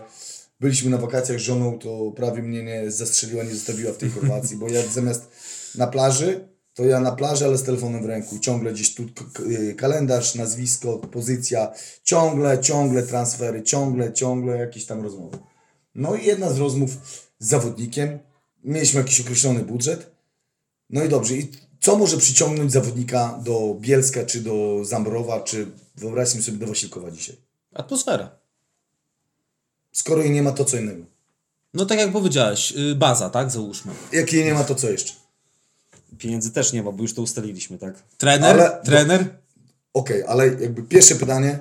S3: Byliśmy na wakacjach z żoną, to prawie mnie nie zastrzeliła, nie zostawiła w tej Chorwacji, bo ja zamiast na plaży, to ja na plaży, ale z telefonem w ręku. Ciągle gdzieś tu y, kalendarz, nazwisko, pozycja, ciągle, ciągle transfery, ciągle, ciągle jakieś tam rozmowy. No i jedna z rozmów z zawodnikiem, mieliśmy jakiś określony budżet, no i dobrze, i co może przyciągnąć zawodnika do Bielska, czy do Zambrowa, czy wyobraźmy sobie do Wasilkowa dzisiaj?
S1: Atmosfera.
S3: Skoro jej nie ma, to co innego.
S1: No tak jak powiedziałeś, y, baza, tak, załóżmy.
S3: Jak jej nie ma, to co jeszcze?
S2: Pieniędzy też nie ma, bo już to ustaliliśmy, tak?
S1: Trener,
S3: Ale-
S1: trener,
S3: Okej, ale jakby pierwsze pytanie,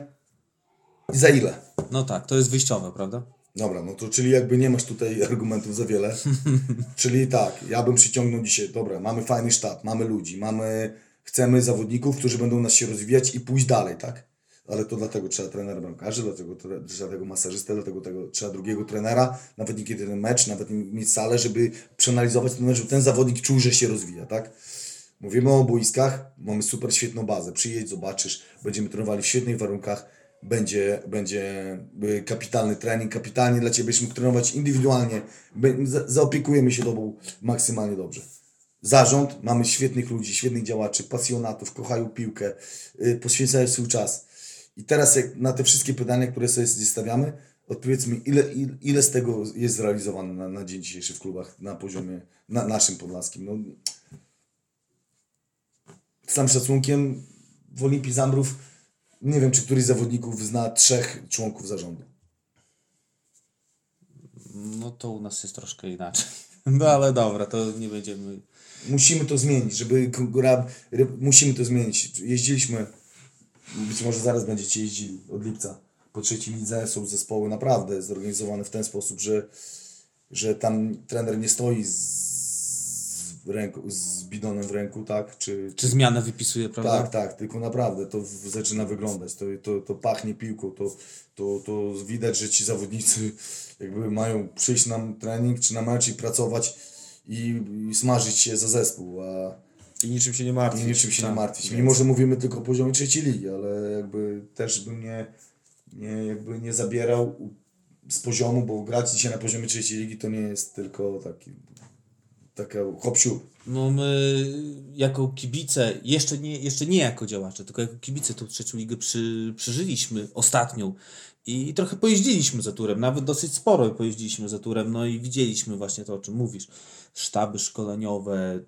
S3: i za ile?
S1: no tak, to jest wyjściowe, prawda?
S3: Dobra, no to czyli jakby nie masz tutaj argumentów za wiele. czyli tak, ja bym przyciągnął dzisiaj, dobra, mamy fajny sztab, mamy ludzi, mamy, chcemy zawodników, którzy będą nas się rozwijać i pójść dalej, tak? Ale to dlatego trzeba trenera bramkarzy, dlatego trzeba tego masażystę, dlatego tego, trzeba drugiego trenera, nawet niekiedy ten mecz, nawet mieć salę, żeby przeanalizować ten mecz, żeby ten zawodnik czuł, że się rozwija, tak? Mówimy o boiskach, mamy super świetną bazę. Przyjedź, zobaczysz, będziemy trenowali w świetnych warunkach, będzie, będzie y, kapitalny trening, kapitalnie dla Ciebie, będziesz mógł trenować indywidualnie, zaopiekujemy się Tobą maksymalnie dobrze. Zarząd, mamy świetnych ludzi, świetnych działaczy, pasjonatów, kochają piłkę, y, poświęcają swój czas. I teraz jak na te wszystkie pytania, które sobie stawiamy, odpowiedz mi, ile, ile, ile z tego jest zrealizowane na, na dzień dzisiejszy w klubach na poziomie na naszym podlaskim. No, z całym szacunkiem w Olimpii Zambrów nie wiem, czy któryś z zawodników zna trzech członków zarządu.
S1: No to u nas jest troszkę inaczej. No ale dobra, to nie będziemy...
S3: Musimy to zmienić, żeby musimy to zmienić. Jeździliśmy, być może zaraz będziecie jeździli od lipca po trzeciej lidze są zespoły naprawdę zorganizowane w ten sposób, że, że tam trener nie stoi z, ręku, z bidonem w ręku, tak? Czy,
S1: Czy zmianę wypisuje, prawda?
S3: tak, tak, tylko naprawdę to zaczyna wyglądać, to, to, to pachnie piłką, to, to, to widać, że ci zawodnicy jakby mają przyjść na trening czy na mecz i pracować i, i smażyć się za zespół, a
S2: I niczym się nie martwi.
S3: i niczym się nie
S2: Tak.
S3: martwić. Mimo, że mówimy tylko o poziomie trzeciej ligi, ale jakby też bym nie, nie, jakby nie zabierał z poziomu, bo grać dzisiaj na poziomie trzeciej ligi to nie jest tylko taki taka hop siup.
S1: No my jako kibice, jeszcze nie, jeszcze nie jako działacze, tylko jako kibice tą trzecią ligę przy, przeżyliśmy ostatnią i trochę pojeździliśmy za turem, nawet dosyć sporo pojeździliśmy za turem, no i widzieliśmy właśnie to, o czym mówisz. Sztaby szkoleniowe,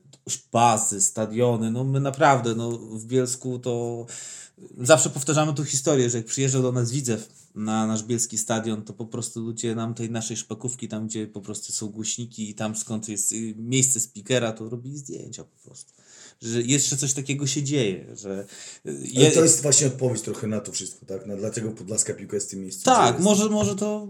S1: bazy, stadiony, no my naprawdę, no w Bielsku to zawsze powtarzamy tą historię, że jak przyjeżdżał do nas Widzew na nasz bielski stadion, to po prostu ludzie nam tej naszej szpakówki, tam gdzie po prostu są głośniki i tam skąd jest y, miejsce speakera, to robili zdjęcia po prostu. Że jeszcze coś takiego się dzieje, że... y,
S3: Ale
S1: je-
S3: to jest właśnie odpowiedź trochę na to wszystko, tak? Na, dlaczego Podlaska piłka jest w tym miejscu.
S1: tak, może, może to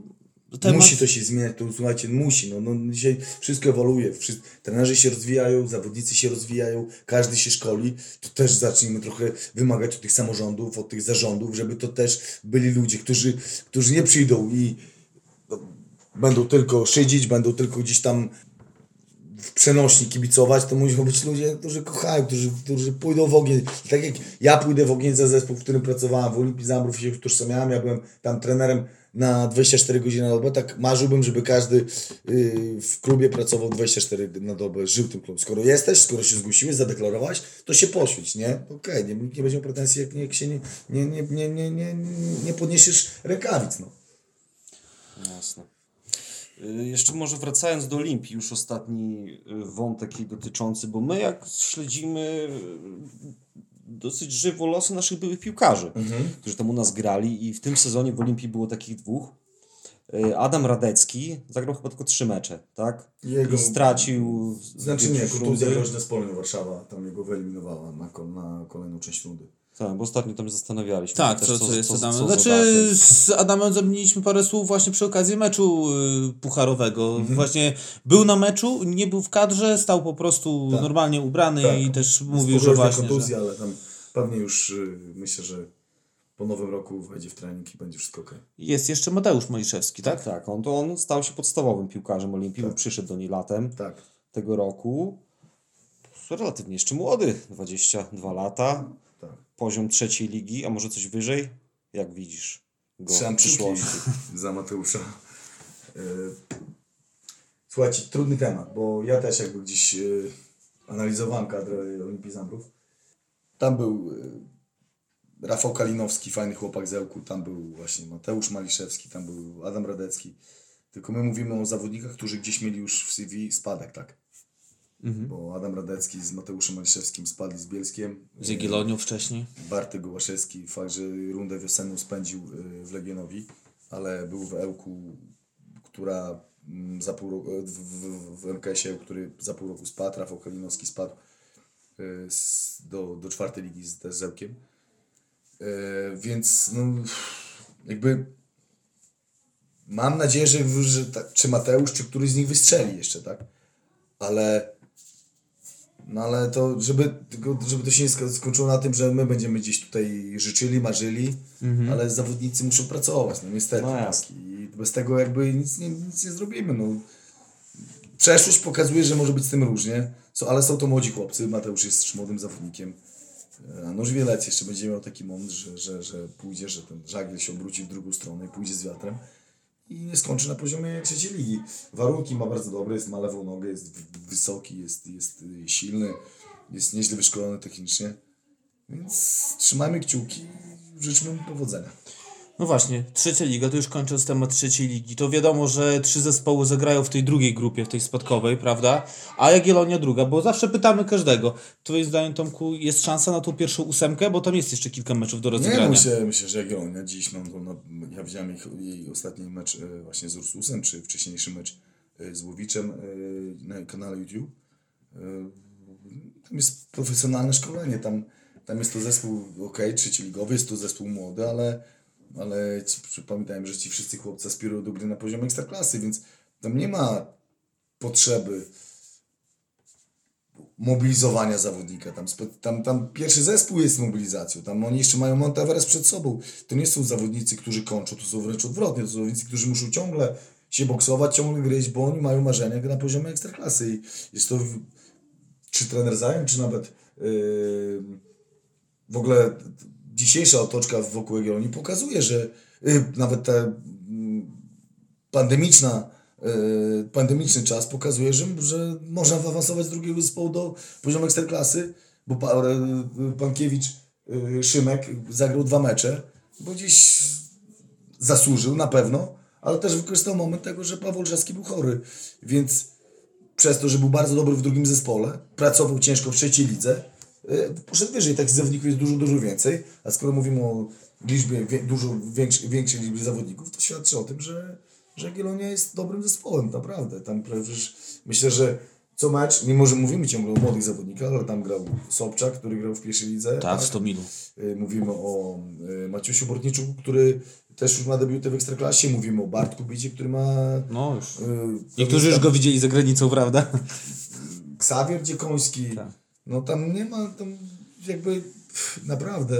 S1: temat...
S3: Musi to się zmieniać, to słuchajcie, musi. No, no dzisiaj wszystko ewoluuje. Wszyscy, trenerzy się rozwijają, zawodnicy się rozwijają, każdy się szkoli. To też zacznijmy trochę wymagać od tych samorządów, od tych zarządów, żeby to też byli ludzie, którzy, którzy nie przyjdą i no, będą tylko szydzić, będą tylko gdzieś tam w przenośni kibicować, to muszą być ludzie, którzy kochają, którzy, którzy pójdą w ogień. Tak jak ja pójdę w ogień za zespół, w którym pracowałem w Olimpii Zambrów się utożsamiałem, ja byłem tam trenerem na 24 godziny na dobę, tak marzyłbym, żeby każdy yy, w klubie pracował 24 na dobę, żył tym klubem. Skoro jesteś, skoro się zgłosiłeś, zadeklarowałeś, to się poświęć, nie? Okej, nie, nikt nie będzie pretensji, jak, jak się nie, nie, nie, nie, nie, nie, nie podniesiesz rękawic, no.
S2: Jasne. Y, Jeszcze może wracając do Olimpii, już ostatni y, wątek jej dotyczący, bo my jak śledzimy y, dosyć żywo losy naszych byłych piłkarzy, którzy tam u nas grali i w tym sezonie w Olimpii było takich dwóch. Adam Radecki zagrał chyba tylko trzy mecze, tak?
S3: Jego-
S2: I stracił...
S3: Znaczy nie, kontuzja groźna z Polnią Warszawa, tam jego wyeliminowała na, na kolejną część rundy.
S2: Tak, bo ostatnio tam zastanawialiśmy.
S1: Tak,
S2: też,
S1: co, co jest z Adamem.
S2: co
S1: Znaczy z Adamem zamieniliśmy parę słów właśnie przy okazji meczu y, pucharowego.
S3: Mhm.
S1: Właśnie był na meczu, nie był w kadrze, stał po prostu
S3: Tak.
S1: normalnie ubrany
S3: Tak.
S1: i też mówił, że właśnie...
S3: kontuzji,
S1: Że...
S3: ale tam pewnie już y, myślę, że po nowym roku wejdzie w trening i będzie wszystko ok.
S1: Jest jeszcze Mateusz Mojszewski, tak?
S2: Tak, tak. On, on stał się podstawowym piłkarzem Olimpii,
S3: Tak.
S2: przyszedł do niej latem
S3: Tak.
S2: tego roku. Relatywnie jeszcze młody, 22 lata. Poziom trzeciej ligi, a może coś wyżej? Jak widzisz go
S3: Trzymam
S2: w przyszłości?
S3: za Mateusza. Y, Słuchajcie, trudny temat, bo ja też jakby gdzieś y, analizowałem kadrę Olimpii Zambrów. Tam był y, Rafał Kalinowski, fajny chłopak z Ełku, tam był właśnie Mateusz Maliszewski, tam był Adam Radecki. Tylko my mówimy o zawodnikach, którzy gdzieś mieli już w CV spadek, tak? Bo Adam Radecki z Mateuszem Maliszewskim spadli z Bielskiem.
S1: Z Jagiellonią wcześniej.
S3: Bartek Gołaszewski, fakt, że rundę wiosenną spędził y, w Legionowi, ale był w Ełku, która mm, za pół roku, w, w, w MKS-ie, który za pół roku spadł, Rafał Kalinowski spadł y, do, do czwartej ligi z, też z Ełkiem. Y, Więc no, jakby mam nadzieję, że, że ta, czy Mateusz, czy któryś z nich wystrzeli jeszcze, tak? Ale no ale to, żeby, żeby to się nie sko- skończyło na tym, że my będziemy gdzieś tutaj życzyli, marzyli, ale zawodnicy muszą pracować, no niestety.
S2: No.
S3: I bez tego jakby nic nie, nic nie zrobimy. No. Przeszłość pokazuje, że może być z tym różnie, so, ale są to młodzi chłopcy, Mateusz jest młodym zawodnikiem. E, A Noż Wielec jeszcze będzie miał taki moment, że, że, że pójdzie, że ten żagiel się obróci w drugą stronę i pójdzie z wiatrem i nie skończy na poziomie trzeciej ligi. Warunki ma bardzo dobre, jest, ma lewą nogę, jest wysoki, jest, jest y, silny, jest nieźle wyszkolony technicznie. Więc trzymajmy kciuki, życzmy mu powodzenia.
S1: No właśnie, trzecia liga, to już kończąc temat trzeciej ligi, to wiadomo, że trzy zespoły zagrają w tej drugiej grupie, w tej spadkowej, prawda? A Jagiellonia druga, bo zawsze pytamy każdego. Twoim zdaniem, Tomku, jest szansa na tą pierwszą ósemkę, bo tam jest jeszcze kilka meczów do
S3: Nie,
S1: rozegrania.
S3: myślę, myślę, że Jagiellonia dziś, no, no, ja widziałem ich, jej ostatni mecz e, właśnie z Ursusem, czy wcześniejszy mecz e, z Łowiczem e, na kanale YouTube. Tam jest profesjonalne szkolenie, tam, tam jest to zespół, ok, trzecioligowy, jest to zespół młody, ale, ale pamiętajmy, że ci wszyscy chłopcy aspirują do gry na poziomie ekstraklasy, więc tam nie ma potrzeby mobilizowania zawodnika. Tam, tam, tam pierwszy zespół jest mobilizacją. Tam oni jeszcze mają Monteveres przed sobą. To nie są zawodnicy, którzy kończą, to są wręcz odwrotnie. To są zawodnicy, którzy muszą ciągle się boksować, ciągle gryźć, bo oni mają marzenia na poziomie ekstraklasy. I jest to czy trener czy nawet yy, w ogóle dzisiejsza otoczka wokół Jagiellonii pokazuje, że yy, nawet ta mm, pandemiczna, yy, pandemiczny czas pokazuje, że, że można awansować z drugiego zespołu do poziomu ekstraklasy, bo pa, Pankiewicz yy, Szymek zagrał dwa mecze, bo gdzieś zasłużył na pewno, ale też wykorzystał moment tego, że Paweł Olszewski był chory, więc przez to, że był bardzo dobry w drugim zespole, pracował ciężko w trzeciej lidze, poszedł wyżej. Takich zawodników jest dużo, dużo więcej, a skoro mówimy o liczbie, wie, dużo większej, większej liczbie zawodników, to świadczy o tym, że, że Jagiellonia jest dobrym zespołem, naprawdę. Tam przecież myślę, że co mecz, mimo że mówimy ciągle o młodych zawodnikach, ale tam grał Sobczak, który grał w pierwszej lidze.
S1: Tak, w Stomilu.
S3: Y, Mówimy o y, Maciusiu Bortniczuku, który też już ma debiuty w Ekstraklasie. Mówimy o Bartku Bicie, który ma...
S1: No już. Niektórzy już go widzieli za granicą, prawda?
S3: Ksawier Dziekoński.
S1: Tak.
S3: No tam nie ma, tam jakby pff, naprawdę.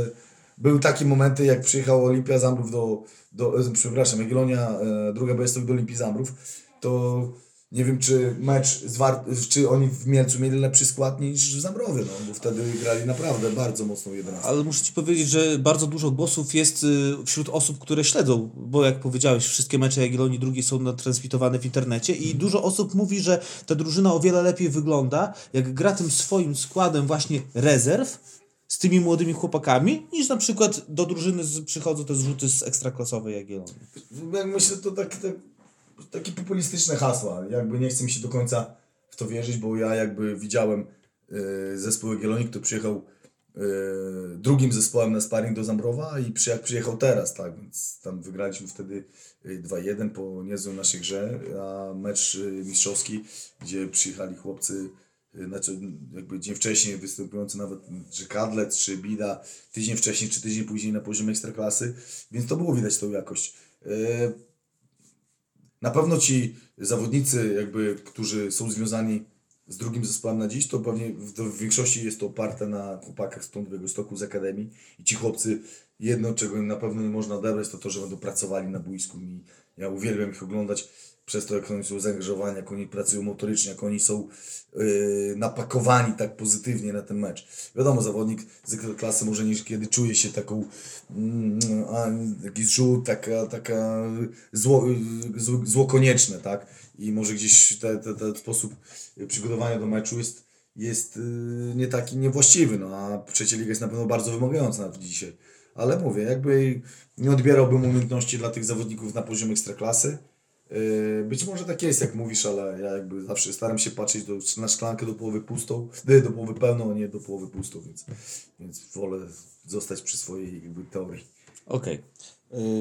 S3: Były takie momenty, jak przyjechał Olimpia Zambrów do, do przepraszam, Jagiellonia, e, druga Białystok do Olimpii Zambrów, to nie wiem, czy mecz, z War- czy oni w Mielcu mieli lepszy skład niż w Zambrowie, no, bo wtedy grali naprawdę bardzo mocną 11.
S1: Ale muszę Ci powiedzieć, że bardzo dużo głosów jest y, wśród osób, które śledzą, bo jak powiedziałeś, wszystkie mecze Jagiellonii drugiej są transmitowane w internecie i dużo osób mówi, że ta drużyna o wiele lepiej wygląda, jak gra tym swoim składem właśnie rezerw z tymi młodymi chłopakami, niż na przykład do drużyny z, przychodzą te zrzuty z ekstraklasowej Jagiellonii.
S3: Jak myślę, to tak, tak, takie populistyczne hasła. Jakby nie chcę mi się do końca w to wierzyć, bo ja jakby widziałem y, zespół Jagiellonii, który przyjechał y, drugim zespołem na sparring do Zambrowa i przy, jak przyjechał teraz, tak, więc tam wygraliśmy wtedy y, 2-1 po niezłej naszej grze, a mecz y, mistrzowski, gdzie przyjechali chłopcy y, znaczy jakby dzień wcześniej występujący nawet czy Kadlec, czy Bida, tydzień wcześniej, czy tydzień później na poziomie ekstraklasy, więc to było widać tą jakość. Y, na pewno ci zawodnicy, jakby, którzy są związani z drugim zespołem na dziś, to pewnie w, w większości jest to oparte na chłopakach z Tądowego Stoku, z Akademii. I ci chłopcy, jedno czego im na pewno nie można odebrać, to to, że będą pracowali na boisku. I ja uwielbiam ich oglądać przez to, jak oni są zaangażowani, jak oni pracują motorycznie, jak oni są yy, napakowani tak pozytywnie na ten mecz. Wiadomo, zawodnik z klasy może niekiedy czuje się taką mm, jakiś rzut, taka, taka zło, zło, zło konieczne, tak? I może gdzieś ten te, te sposób przygotowania do meczu jest, jest yy, nie taki niewłaściwy, no a trzecia liga jest na pewno bardzo wymagająca nawet dzisiaj. Ale mówię, jakby nie odbierałbym umiejętności dla tych zawodników na poziomie ekstraklasy. Yy, Być może tak jest, jak mówisz, ale ja jakby zawsze staram się patrzeć do, na szklankę do połowy pustą, nie, do połowy pełną, a nie do połowy pustą, więc, więc wolę zostać przy swojej jakby teorii.
S1: Okej.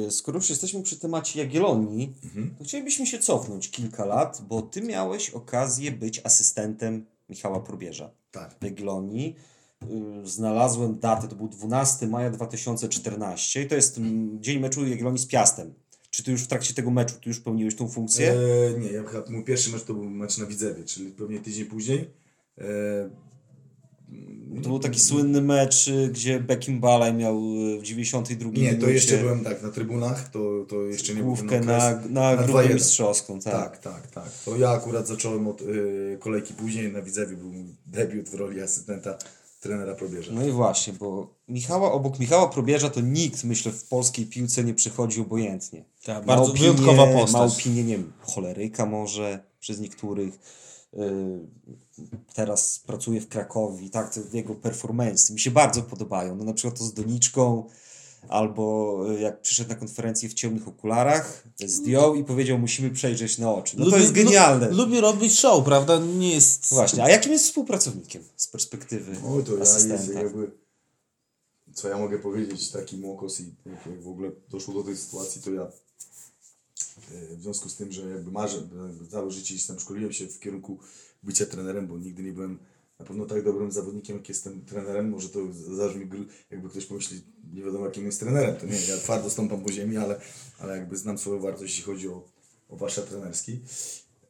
S2: Y, Skoro już jesteśmy przy temacie Jagiellonii, to chcielibyśmy się cofnąć kilka lat, bo ty miałeś okazję być asystentem Michała Probierza
S3: Tak.
S2: w Jagiellonii. Znalazłem datę, to był 12 maja 2014 i to jest mm, dzień meczu Jagiellonii z Piastem. Czy ty już w trakcie tego meczu, ty już pełniłeś tą funkcję?
S3: E, nie, ja chyba mój pierwszy mecz to był mecz na Widzewie, czyli pewnie tydzień później. E,
S2: To był taki słynny mecz, y, gdzie Beckim Balaj miał y, w 92
S3: nie,
S2: minucie
S3: to jeszcze byłem tak na trybunach, to, to jeszcze nie
S2: główkę
S3: okres.
S2: na, na
S3: Na
S2: grupę
S3: 2-1.
S2: mistrzowską. Tak.
S3: Tak, tak, tak. To ja akurat zacząłem od y, kolejki później na Widzewie, był mój debiut w roli asystenta trenera Probierza.
S2: No i właśnie, bo Michała, obok Michała Probierza to nikt, myślę, w polskiej piłce nie przychodzi obojętnie.
S1: Tak,
S2: Ma
S1: bardzo
S2: opinię-
S1: wyjątkowa postać.
S2: Ma opinię, nie wiem, choleryka może przez niektórych. Yy, teraz pracuje w Krakowie, tak, jego performance mi się bardzo podobają. No na przykład to z Doniczką, Albo y, jak przyszedł na konferencję w ciemnych okularach, zdjął i powiedział, musimy przejrzeć na oczy. No to
S1: Lubi-
S2: jest genialne.
S1: Lu, lubi robić show, prawda? Nie jest...
S2: Właśnie, a jakim jest współpracownikiem z perspektywy
S3: Oj, to ja jest
S2: asystenta?
S3: jakby... Co ja mogę powiedzieć, taki mokos i jak, jak w ogóle doszło do tej sytuacji, to ja e, w związku z tym, że jakby marzę, jakby całe życie gdzieś tam szkoliłem się w kierunku bycia trenerem, bo nigdy nie byłem na pewno tak dobrym zawodnikiem, jak jestem trenerem. Może to zabrzmi, jakby ktoś pomyśli, nie wiadomo jakim jest trenerem, to nie, ja twardo stąpam po ziemi, ale, ale jakby znam swoją wartość, jeśli chodzi o, o warsztat trenerski.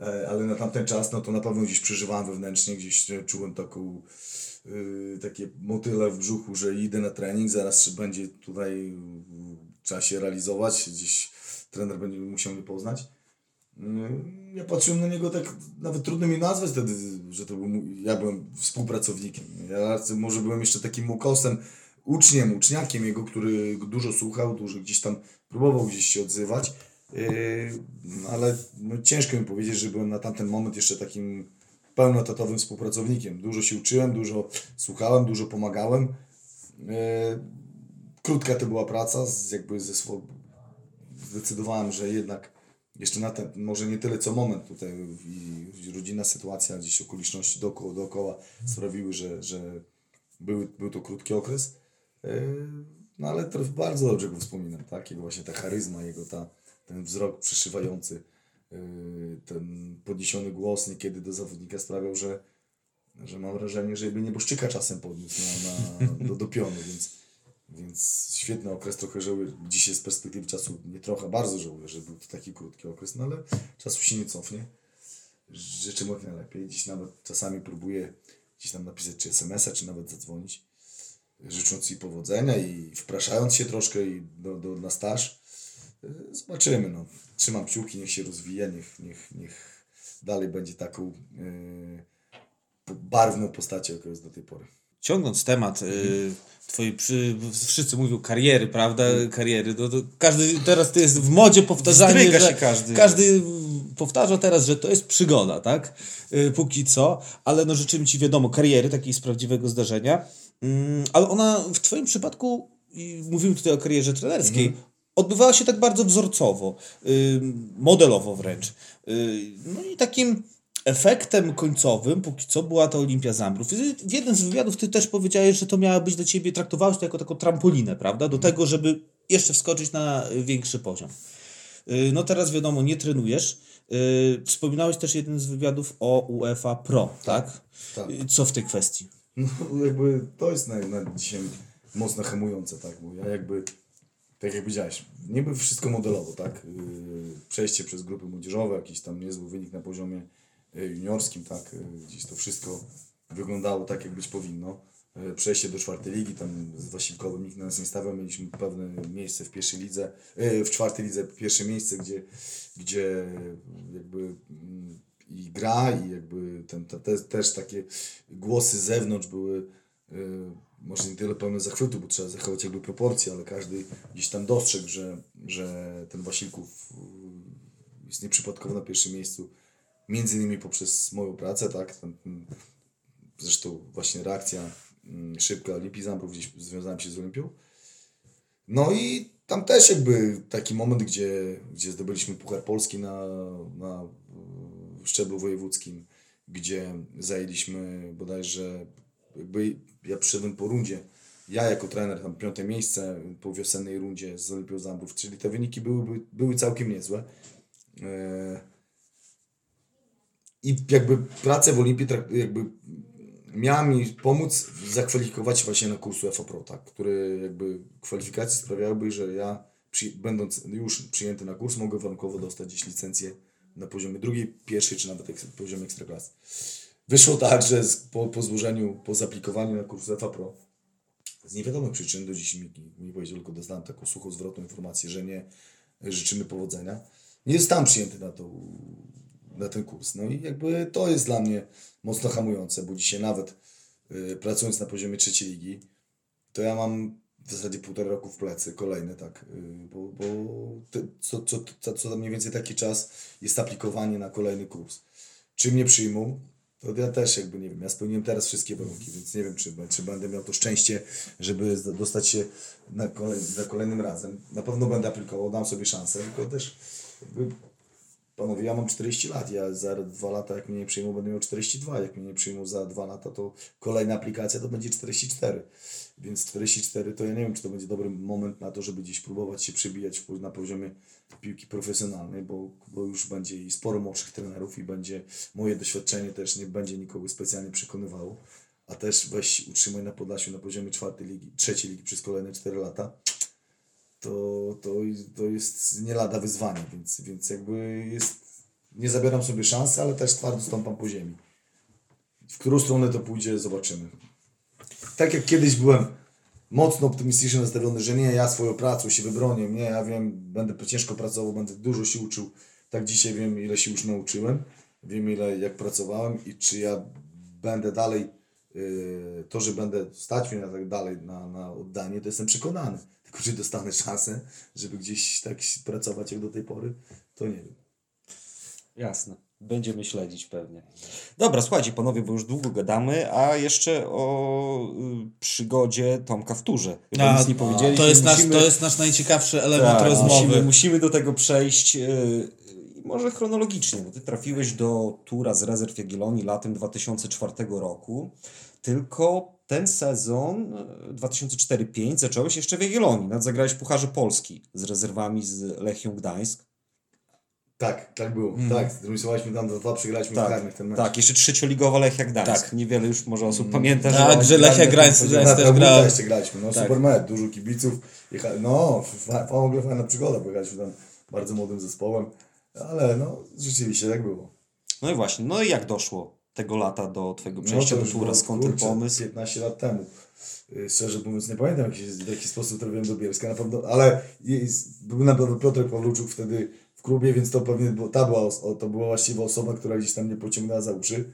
S3: E, Ale na tamten czas, no to na pewno gdzieś przeżywałem wewnętrznie, gdzieś e, czułem taką, y, takie motyle w brzuchu, że idę na trening, zaraz będzie tutaj, trzeba się realizować, gdzieś trener będzie musiał mnie poznać. Y, Ja patrzyłem na niego tak, nawet trudno mi nazwać wtedy, że to był, ja byłem współpracownikiem. Ja może byłem jeszcze takim ukosem, uczniem, uczniakiem jego, który dużo słuchał, dużo gdzieś tam próbował gdzieś się odzywać. Yy, ale no, ciężko mi powiedzieć, że byłem na tamten moment jeszcze takim pełnotatowym współpracownikiem. Dużo się uczyłem, dużo słuchałem, dużo pomagałem. Yy, krótka to była praca, jakby ze swo... zdecydowałem, że jednak jeszcze na ten, może nie tyle co moment tutaj i, rodzinna sytuacja, gdzieś okoliczności dookoła, dookoła sprawiły, że, że był, był to krótki okres. Yy, No ale to bardzo dobrze go wspominam, tak? Jego właśnie ta charyzma, jego ta, ten wzrok przeszywający, yy, ten podniesiony głos niekiedy do zawodnika sprawiał, że, że mam wrażenie, że jakby nieboszczyka czasem podniósł na, na, do, do pionu, więc, więc świetny okres, trochę żałuję, dzisiaj z perspektywy czasu nie trochę, bardzo żałuję, że był to taki krótki okres, no ale czasu się nie cofnie. Życzę mu jak najlepiej, dziś nawet czasami próbuję gdzieś tam napisać czy SMS-a, czy nawet zadzwonić życząc Ci powodzenia i wpraszając się troszkę i do, do, na staż. Zobaczymy. No. Trzymam kciuki, niech się rozwija, niech, niech, niech dalej będzie taką yy, barwną postacią, jaka jest do tej pory.
S1: Ciągnąc temat,
S2: Mhm.
S1: y, twoi przy, wszyscy mówią kariery, prawda? Kariery. No, to każdy teraz to jest w modzie powtarzanie, że
S2: się każdy.
S1: każdy powtarza teraz, że to jest przygoda, tak? Y, póki co, ale no życzymy ci wiadomo kariery takiej z prawdziwego zdarzenia. Mm, ale ona w twoim przypadku, mówimy tutaj o karierze trenerskiej,
S2: Mhm.
S1: odbywała się tak bardzo wzorcowo, y, modelowo wręcz. No i takim efektem końcowym póki co była ta Olimpia Zambrów. W jednym z wywiadów ty też powiedziałeś, że to miała być dla ciebie, traktowałeś to jako taką trampolinę, prawda? Do tego, żeby jeszcze wskoczyć na większy poziom. Y, No teraz wiadomo, nie trenujesz. Y, Wspominałeś też jeden z wywiadów o UEFA Pro, tak?
S3: tak.
S1: Y, Co w tej kwestii?
S3: No jakby to jest na, na dzisiaj mocno hamujące, tak? Bo ja jakby, tak jak powiedziałeś, niby wszystko modelowo, tak? Przejście przez grupy młodzieżowe, jakiś tam niezły wynik na poziomie juniorskim, tak? Yy, gdzieś to wszystko wyglądało tak, jak być powinno. Yy, przejście do czwartej ligi, tam z Wasilkowym nikt na nas nie stawiał, mieliśmy pewne miejsce w pierwszej lidze, w czwartej lidze pierwsze miejsce, gdzie, gdzie jakby mm, i gra i jakby ten, te, te, też takie głosy z zewnątrz były może nie tyle pełne zachwytu, bo trzeba zachować jakby proporcje, ale każdy gdzieś tam dostrzegł, że, że ten Wasilków jest nieprzypadkowo na pierwszym miejscu, między innymi poprzez moją pracę, tak, ten, zresztą właśnie reakcja mm, szybka Olimpii Zambrów, gdzieś związałem się z Olimpią. No i tam też jakby taki moment, gdzie, gdzie zdobyliśmy Puchar Polski na, na szczeblu wojewódzkim, gdzie zajęliśmy bodajże, jakby ja przyszedłem po rundzie, ja jako trener tam piąte miejsce po wiosennej rundzie z Olimpią Zambrów, czyli te wyniki były, były całkiem niezłe. E, I jakby pracę w Olimpii jakby miała mi pomóc zakwalifikować się właśnie na kurs UEFA Pro, tak, który jakby kwalifikacje sprawiałyby, że ja przy, będąc już przyjęty na kurs mogę warunkowo dostać gdzieś licencję na poziomie drugiej, pierwszej czy nawet eks, poziomie ekstraklasy. Wyszło tak, że z, po, po złożeniu, po zaaplikowaniu na kurs UEFA Pro z niewiadomych przyczyn do dziś mi nie powiedział, tylko dostałem taką suchą zwrotną informację, że nie życzymy powodzenia. Nie zostałem przyjęty na, tą, na ten kurs. No i jakby to jest dla mnie mocno hamujące, bo dzisiaj nawet y, pracując na poziomie trzeciej ligi, to ja mam w zasadzie półtora roku w plecy, kolejny, tak, y, bo, bo co, co, co, co mniej więcej taki czas jest aplikowanie na kolejny kurs. Czy mnie przyjmą, to ja też jakby nie wiem, ja spełniłem teraz wszystkie warunki, więc nie wiem, czy, czy będę miał to szczęście, żeby dostać się na kolej, za kolejnym razem. Na pewno będę aplikował, dam sobie szansę, tylko też jakby Panowie, ja mam 40 lat, ja za dwa lata, jak mnie nie przyjmą, będę miał 42, jak mnie nie przyjmą za dwa lata, to kolejna aplikacja to będzie 44. Więc 44 to ja nie wiem, czy to będzie dobry moment na to, żeby gdzieś próbować się przebijać na poziomie piłki profesjonalnej, bo, bo już będzie i sporo młodszych trenerów i będzie moje doświadczenie też nie będzie nikogo specjalnie przekonywało. A też weź utrzymaj na Podlasiu na poziomie czwartej ligi, trzeciej ligi przez kolejne 4 lata to, to, to jest nie lada wyzwanie, więc, więc jakby jest, nie zabieram sobie szansy, ale też twardo stąpam po ziemi. W którą stronę to pójdzie, zobaczymy. Tak jak kiedyś byłem mocno optymistycznie nastawiony, że nie, ja swoją pracą się wybronię, nie, ja wiem, będę ciężko pracował, będę dużo się uczył, tak dzisiaj wiem, ile się już nauczyłem, wiem, ile, jak pracowałem i czy ja będę dalej, yy, to, że będę stać mnie na tak dalej na, na oddanie, to jestem przekonany. Tylko czy dostanę szansę, żeby gdzieś tak pracować jak do tej pory, to nie wiem.
S2: Jasne. Będziemy śledzić pewnie. Dobra, słuchajcie panowie, bo już długo gadamy, a jeszcze o y, przygodzie Tomka w turze. Chyba
S1: A,
S2: nic nie powiedzieliśmy.
S1: to, jest nasz,
S2: Musimy-
S1: to jest nasz najciekawszy element
S2: Tak,
S1: rozmowy.
S2: Musimy, musimy do tego przejść. Yy, może chronologicznie, bo ty trafiłeś do tura z rezerw Jagiellonii latem 2004 roku. Tylko ten sezon e, 2004-5 zacząłeś jeszcze w Jagiellonii. Nawet zagrałeś w Pucharze Polski z rezerwami z Lechią Gdańsk.
S3: Tak, tak było. Tak, zremisowaliśmy tam 2-2, przegraliśmy w karnych ten mecz.
S2: tak, jeszcze trzecioligowa Lechia Gdańsk.
S1: Tak.
S2: Niewiele już może osób pamięta, że
S1: Tak, że Lechia Gdańsk- też
S3: Trabuta
S1: grał.
S3: jeszcze graliśmy, no
S1: Tak.
S3: super mecz, dużo kibiców. Jecha, no, w ogóle fajna przygoda, bo graliśmy tam bardzo młodym zespołem, ale no, rzeczywiście tak było.
S2: No i właśnie, no i jak doszło tego lata do twojego przejścia
S3: No
S2: do tura? Skąd ten pomysł?
S3: 15 lat temu. Y, Szczerze mówiąc, nie pamiętam jak się, w jaki sposób trafiłem do Bielska, na pewno, ale jest- był na pewno Piotrek Pawluczuk wtedy w klubie, więc to pewnie było, ta była, to była właściwa osoba, która gdzieś tam mnie pociągnęła za uszy.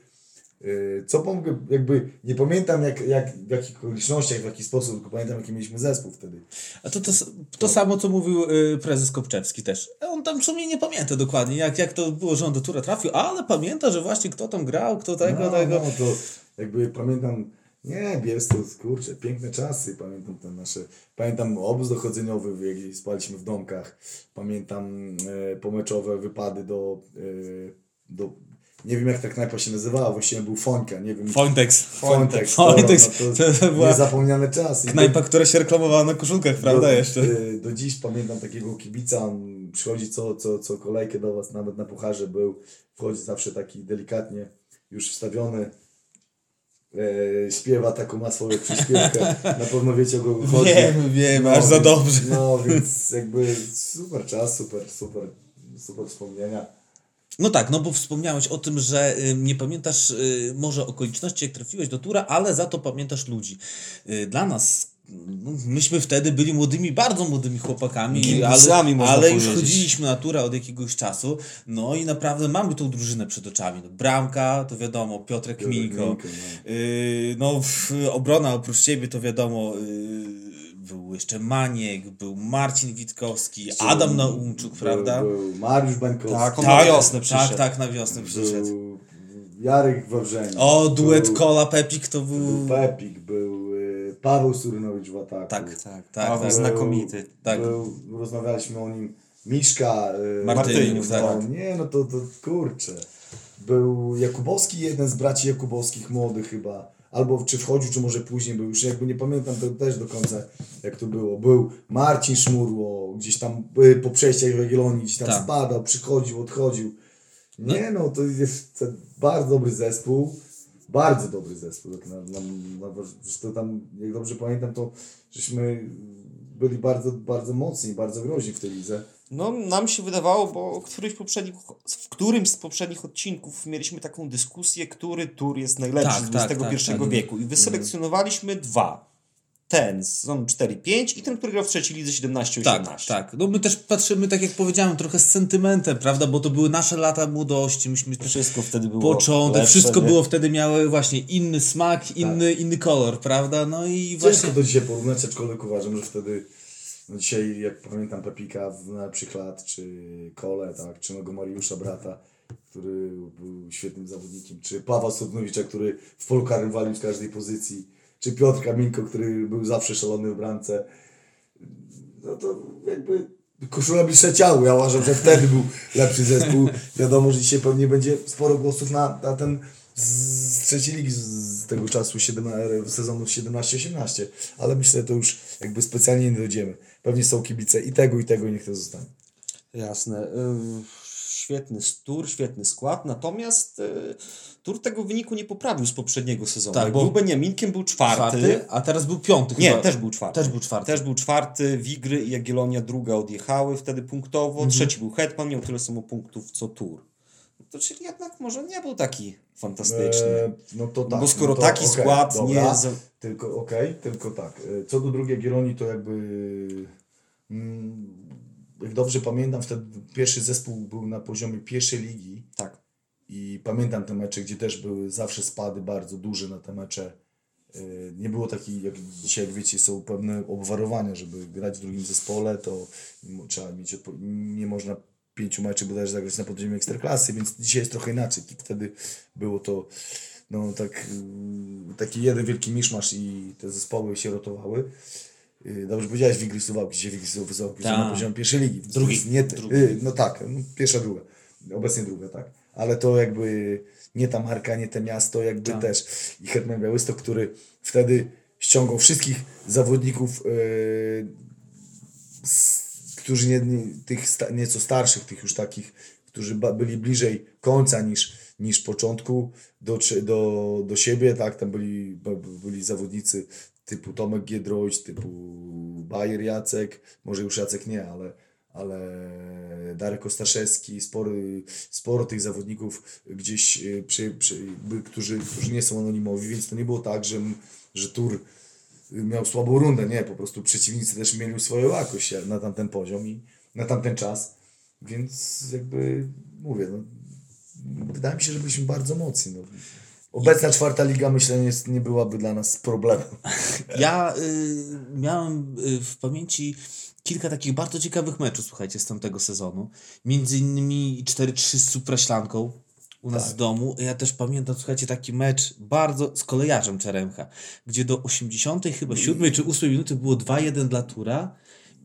S3: Y, Co pomogę, jakby nie pamiętam jak, jak, w jakich okolicznościach, w jaki sposób, tylko pamiętam jaki mieliśmy zespół wtedy.
S1: A to, to, to samo, co mówił y, prezes Kopczewski też. On tam w sumie nie pamięta dokładnie, jak, jak to było, że on do tura trafił, ale pamięta, że właśnie kto tam grał, kto tego,
S3: no,
S1: tego.
S3: No, to jakby pamiętam, nie, Bielsk to kurczę, piękne czasy, pamiętam te nasze, pamiętam obóz dochodzeniowy, jak spaliśmy w domkach, pamiętam e, pomeczowe wypady do, e, do, nie wiem jak ta knajpa się nazywała, właściwie był Fońka, nie wiem.
S1: Fointex.
S3: Fointex,
S1: Fointex.
S3: to, no,
S1: To,
S3: to,
S1: była
S3: niezapomniane czasy. I
S1: knajpa, która się reklamowała na koszulkach, prawda
S3: do,
S1: jeszcze?
S3: e, Do dziś pamiętam takiego kibica, on przychodzi co, co, co kolejkę do was, nawet na pucharze był, wchodzi zawsze taki delikatnie już wstawiony, e, śpiewa taką ma swoją przyśpiewkę, na pewno wiecie o kogo chodzi.
S1: Wiemy, wiemy, aż za dobrze.
S3: No więc jakby super czas, super, super, super wspomnienia.
S1: No tak, no bo wspomniałeś o tym, że y, nie pamiętasz y, może okoliczności, jak trafiłeś do tura, ale za to pamiętasz ludzi. Y, dla nas, no, myśmy wtedy byli młodymi, bardzo młodymi chłopakami, ale, ale już chodziliśmy na tura od jakiegoś czasu, no i naprawdę mamy tą drużynę przed oczami. No, bramka, to wiadomo, Piotrek Minko.
S3: Minko, no.
S1: No obrona oprócz ciebie to wiadomo, y, był jeszcze Maniek, był Marcin Witkowski, Adam Naumczuk, prawda?
S3: Był, był Mariusz Bańkowski.
S2: Tak, on na wiosnę przyszedł.
S1: Tak, tak, na wiosnę przyszedł.
S3: był Jarek Wawrzeń.
S1: O, duet
S3: był,
S1: Kola Pepik to był...
S3: Był Pepik, był y, Paweł Surynowicz w ataku.
S1: Tak,
S2: Tak,
S1: tak,
S2: Paweł
S1: tak.
S2: znakomity.
S1: Tak.
S3: Był, rozmawialiśmy o nim. Miszka. Y,
S1: Martyniuk,
S3: no,
S1: tak.
S3: Nie, no to, to kurczę. Był Jakubowski, jeden z braci Jakubowskich, młody chyba. Albo czy wchodził, czy może później był. Już jakby nie pamiętam to też do końca, jak to było. Był Marcin Szmurło, gdzieś tam y, po przejściach w Jagiellonii, gdzieś tam
S1: Tak.
S3: spadał, przychodził, odchodził. Nie no, to jest to bardzo dobry zespół. Bardzo dobry zespół. Jak na, na, na, zresztą tam, jak dobrze pamiętam, to żeśmy byli bardzo, bardzo mocni, bardzo groźni w tej lidze.
S2: No, nam się wydawało, bo któryś poprzednich, w którymś z poprzednich odcinków mieliśmy taką dyskusję, który tur jest najlepszy
S1: Tak,
S2: z
S1: tak,
S2: XXI
S1: tak, tak.
S2: wieku. I wyselekcjonowaliśmy dwa. Ten z sezonu 4-5 i ten, który grał w trzeciej lidze 17-18.
S1: Tak, tak. No my też patrzymy, tak jak powiedziałem, trochę z sentymentem, prawda? Bo to były nasze lata młodości, myśmy
S2: Wszystko wtedy było
S1: początek,
S2: lepsze,
S1: wszystko
S2: nie?
S1: było wtedy miały właśnie inny smak, inny, inny kolor, prawda? No i
S3: Ciężko
S1: właśnie...
S3: to dzisiaj porównać, aczkolwiek uważam, że wtedy, no dzisiaj jak pamiętam Pepika na przykład, czy Kole, tak, czy mego Mariusza brata, który był świetnym zawodnikiem, czy Paweł Sudnowicza, który w polu karnym walił z każdej pozycji, czy Piotr Kaminko, który był zawsze szalony w bramce. No to jakby koszula bliższe ciału. Ja uważam, że wtedy był lepszy zespół. Wiadomo, że dzisiaj pewnie będzie sporo głosów na, na ten z, trzeciej ligi z, tego czasu 17, sezonu 17-18, ale myślę, że to już jakby specjalnie nie dojdziemy. Pewnie są kibice i tego, i tego, i niech to zostanie.
S2: Jasne. Świetny tur, świetny skład, natomiast y, tur tego wyniku nie poprawił z poprzedniego sezonu.
S1: Tak, bo-
S2: był Beniaminkiem, był czwarty.
S1: Czwarty, a teraz był piąty
S2: Nie,
S1: chyba.
S2: też był czwarty.
S1: Też był czwarty.
S2: Też był czwarty. Wigry i Jagiellonia druga odjechały wtedy punktowo.
S1: Mhm.
S2: Trzeci był Hetman, miał tyle samo punktów co tur. No To czyli jednak może nie był taki fantastyczny.
S3: E, no to tak.
S2: Bo skoro
S3: no to,
S2: taki
S3: okej,
S2: skład
S3: dobra,
S2: nie
S3: Tylko, okej, tylko tak. E, Co do drugiej Gieloni, to jakby... Mm, jak dobrze pamiętam, wtedy pierwszy zespół był na poziomie pierwszej ligi
S2: Tak.
S3: i pamiętam te mecze, gdzie też były zawsze spady bardzo duże na te mecze. E, Nie było takich, jak dzisiaj, jak wiecie, są pewne obwarowania, żeby grać w drugim zespole, to trzeba mieć, nie można pięciu meczów bodajże zagrać na poziomie ekstraklasy, więc dzisiaj jest trochę inaczej. Wtedy było to no tak, y, taki jeden wielki miszmasz i te zespoły się rotowały. Y, Dobrze powiedziałeś, Wigry Suwałki, dzisiaj Wigry Suwałki są na
S1: Tak.
S3: poziomie pierwszej ligi.
S1: Drugi.
S3: Nie, y, no tak, no, pierwsza, druga. Obecnie druga, tak. Ale to jakby nie ta marka, nie te miasto, jakby
S1: Tak.
S3: też. I Hetman Białystok, który wtedy ściągał wszystkich zawodników y, s- którzy nie, nie, tych sta, nieco starszych, tych już takich, którzy ba, byli bliżej końca niż, niż początku do, do, do siebie, tak, tam byli, byli zawodnicy typu Tomek Giedroyć, typu Bajer Jacek, może już Jacek nie, ale, ale Darek Ostaszewski, spory, sporo tych zawodników gdzieś, y, przy, przy, którzy, którzy nie są anonimowi, więc to nie było tak, że, że Tur miał słabą rundę, nie, po prostu przeciwnicy też mieli swoją jakość na tamten poziom i na tamten czas, więc jakby mówię, no, wydaje mi się, że byliśmy bardzo mocni. No. Obecna czwarta liga myślę nie, nie byłaby dla nas problemem.
S1: Ja y, miałem y, w pamięci kilka takich bardzo ciekawych meczów, słuchajcie, z tamtego sezonu. Między innymi 4-3 z Supraślanką u nas w domu. Ja też pamiętam, słuchajcie, taki mecz bardzo z kolejarzem Czeremcha, gdzie do 80 chyba 7 czy 8 minuty było 2-1 dla Tura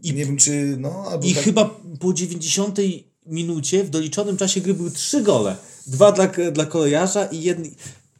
S3: I nie wiem czy, no,
S1: i
S3: tak,
S1: chyba po 90 minucie w doliczonym czasie gry były trzy gole. Dwa dla, dla kolejarza i jeden.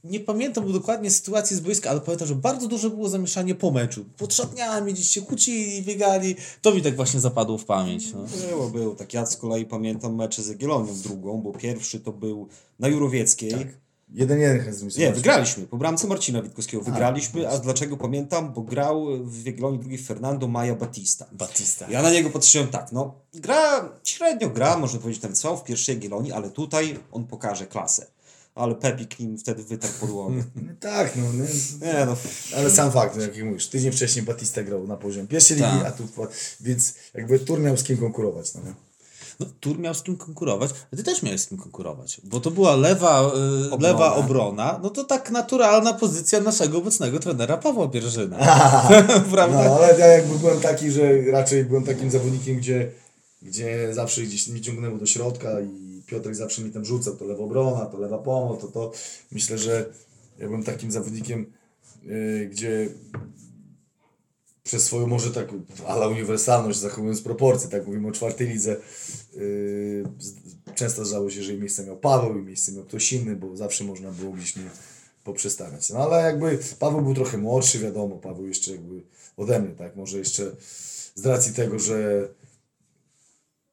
S1: Nie pamiętam dokładnie sytuacji z boiska, ale pamiętam, że bardzo duże było zamieszanie po meczu. Pod szatniami gdzieś się kłócili, biegali. To mi tak właśnie zapadło w pamięć. No.
S2: Było, było. Tak ja z kolei pamiętam mecze z Jagiellonią drugą, bo pierwszy to był na Jurowieckiej.
S3: Tak. jeden jeden chyba
S2: Nie, wygraliśmy. Po bramce Marcina Witkowskiego wygraliśmy, a dlaczego pamiętam? Bo grał w Jagiellonii drugi Fernando Maja Batista.
S1: Batista.
S2: Ja na niego patrzyłem tak, no gra, średnio gra, można powiedzieć tam co, w pierwszej Jagiellonii, ale tutaj on pokaże klasę. Ale Pepik nim wtedy wytarł podłogę.
S3: No, tak, no, no,
S2: Nie no,
S3: ale sam fakt, jak mówisz, tydzień wcześniej Batista grał na poziomie pierwszej ligi,
S1: Tak.
S3: a tu, więc jakby Tur miał z kim konkurować, no nie?
S1: No, Tur miał z kim konkurować, a ty też miałeś z kim konkurować, bo to była lewa, y, lewa obrona, no to tak naturalna pozycja naszego obecnego trenera Pawła Pierżyna. Prawda?
S3: No, ale ja jakby byłem taki, że raczej byłem takim zawodnikiem, gdzie, gdzie zawsze gdzieś mnie ciągnęło do środka i Piotrek zawsze mi tam rzucał, to lewa obrona, to lewa pomoc, to to. Myślę, że ja byłem takim zawodnikiem, yy, gdzie przez swoją może tak, ale uniwersalność, zachowując proporcje, tak mówimy o czwartej lidze, yy, często zdarzało się, że i miejsce miał Paweł, i miejsce miał ktoś inny, bo zawsze można było gdzieś mnie poprzestawiać. No ale jakby Paweł był trochę młodszy, wiadomo, Paweł jeszcze jakby ode mnie, tak, może jeszcze z racji tego, że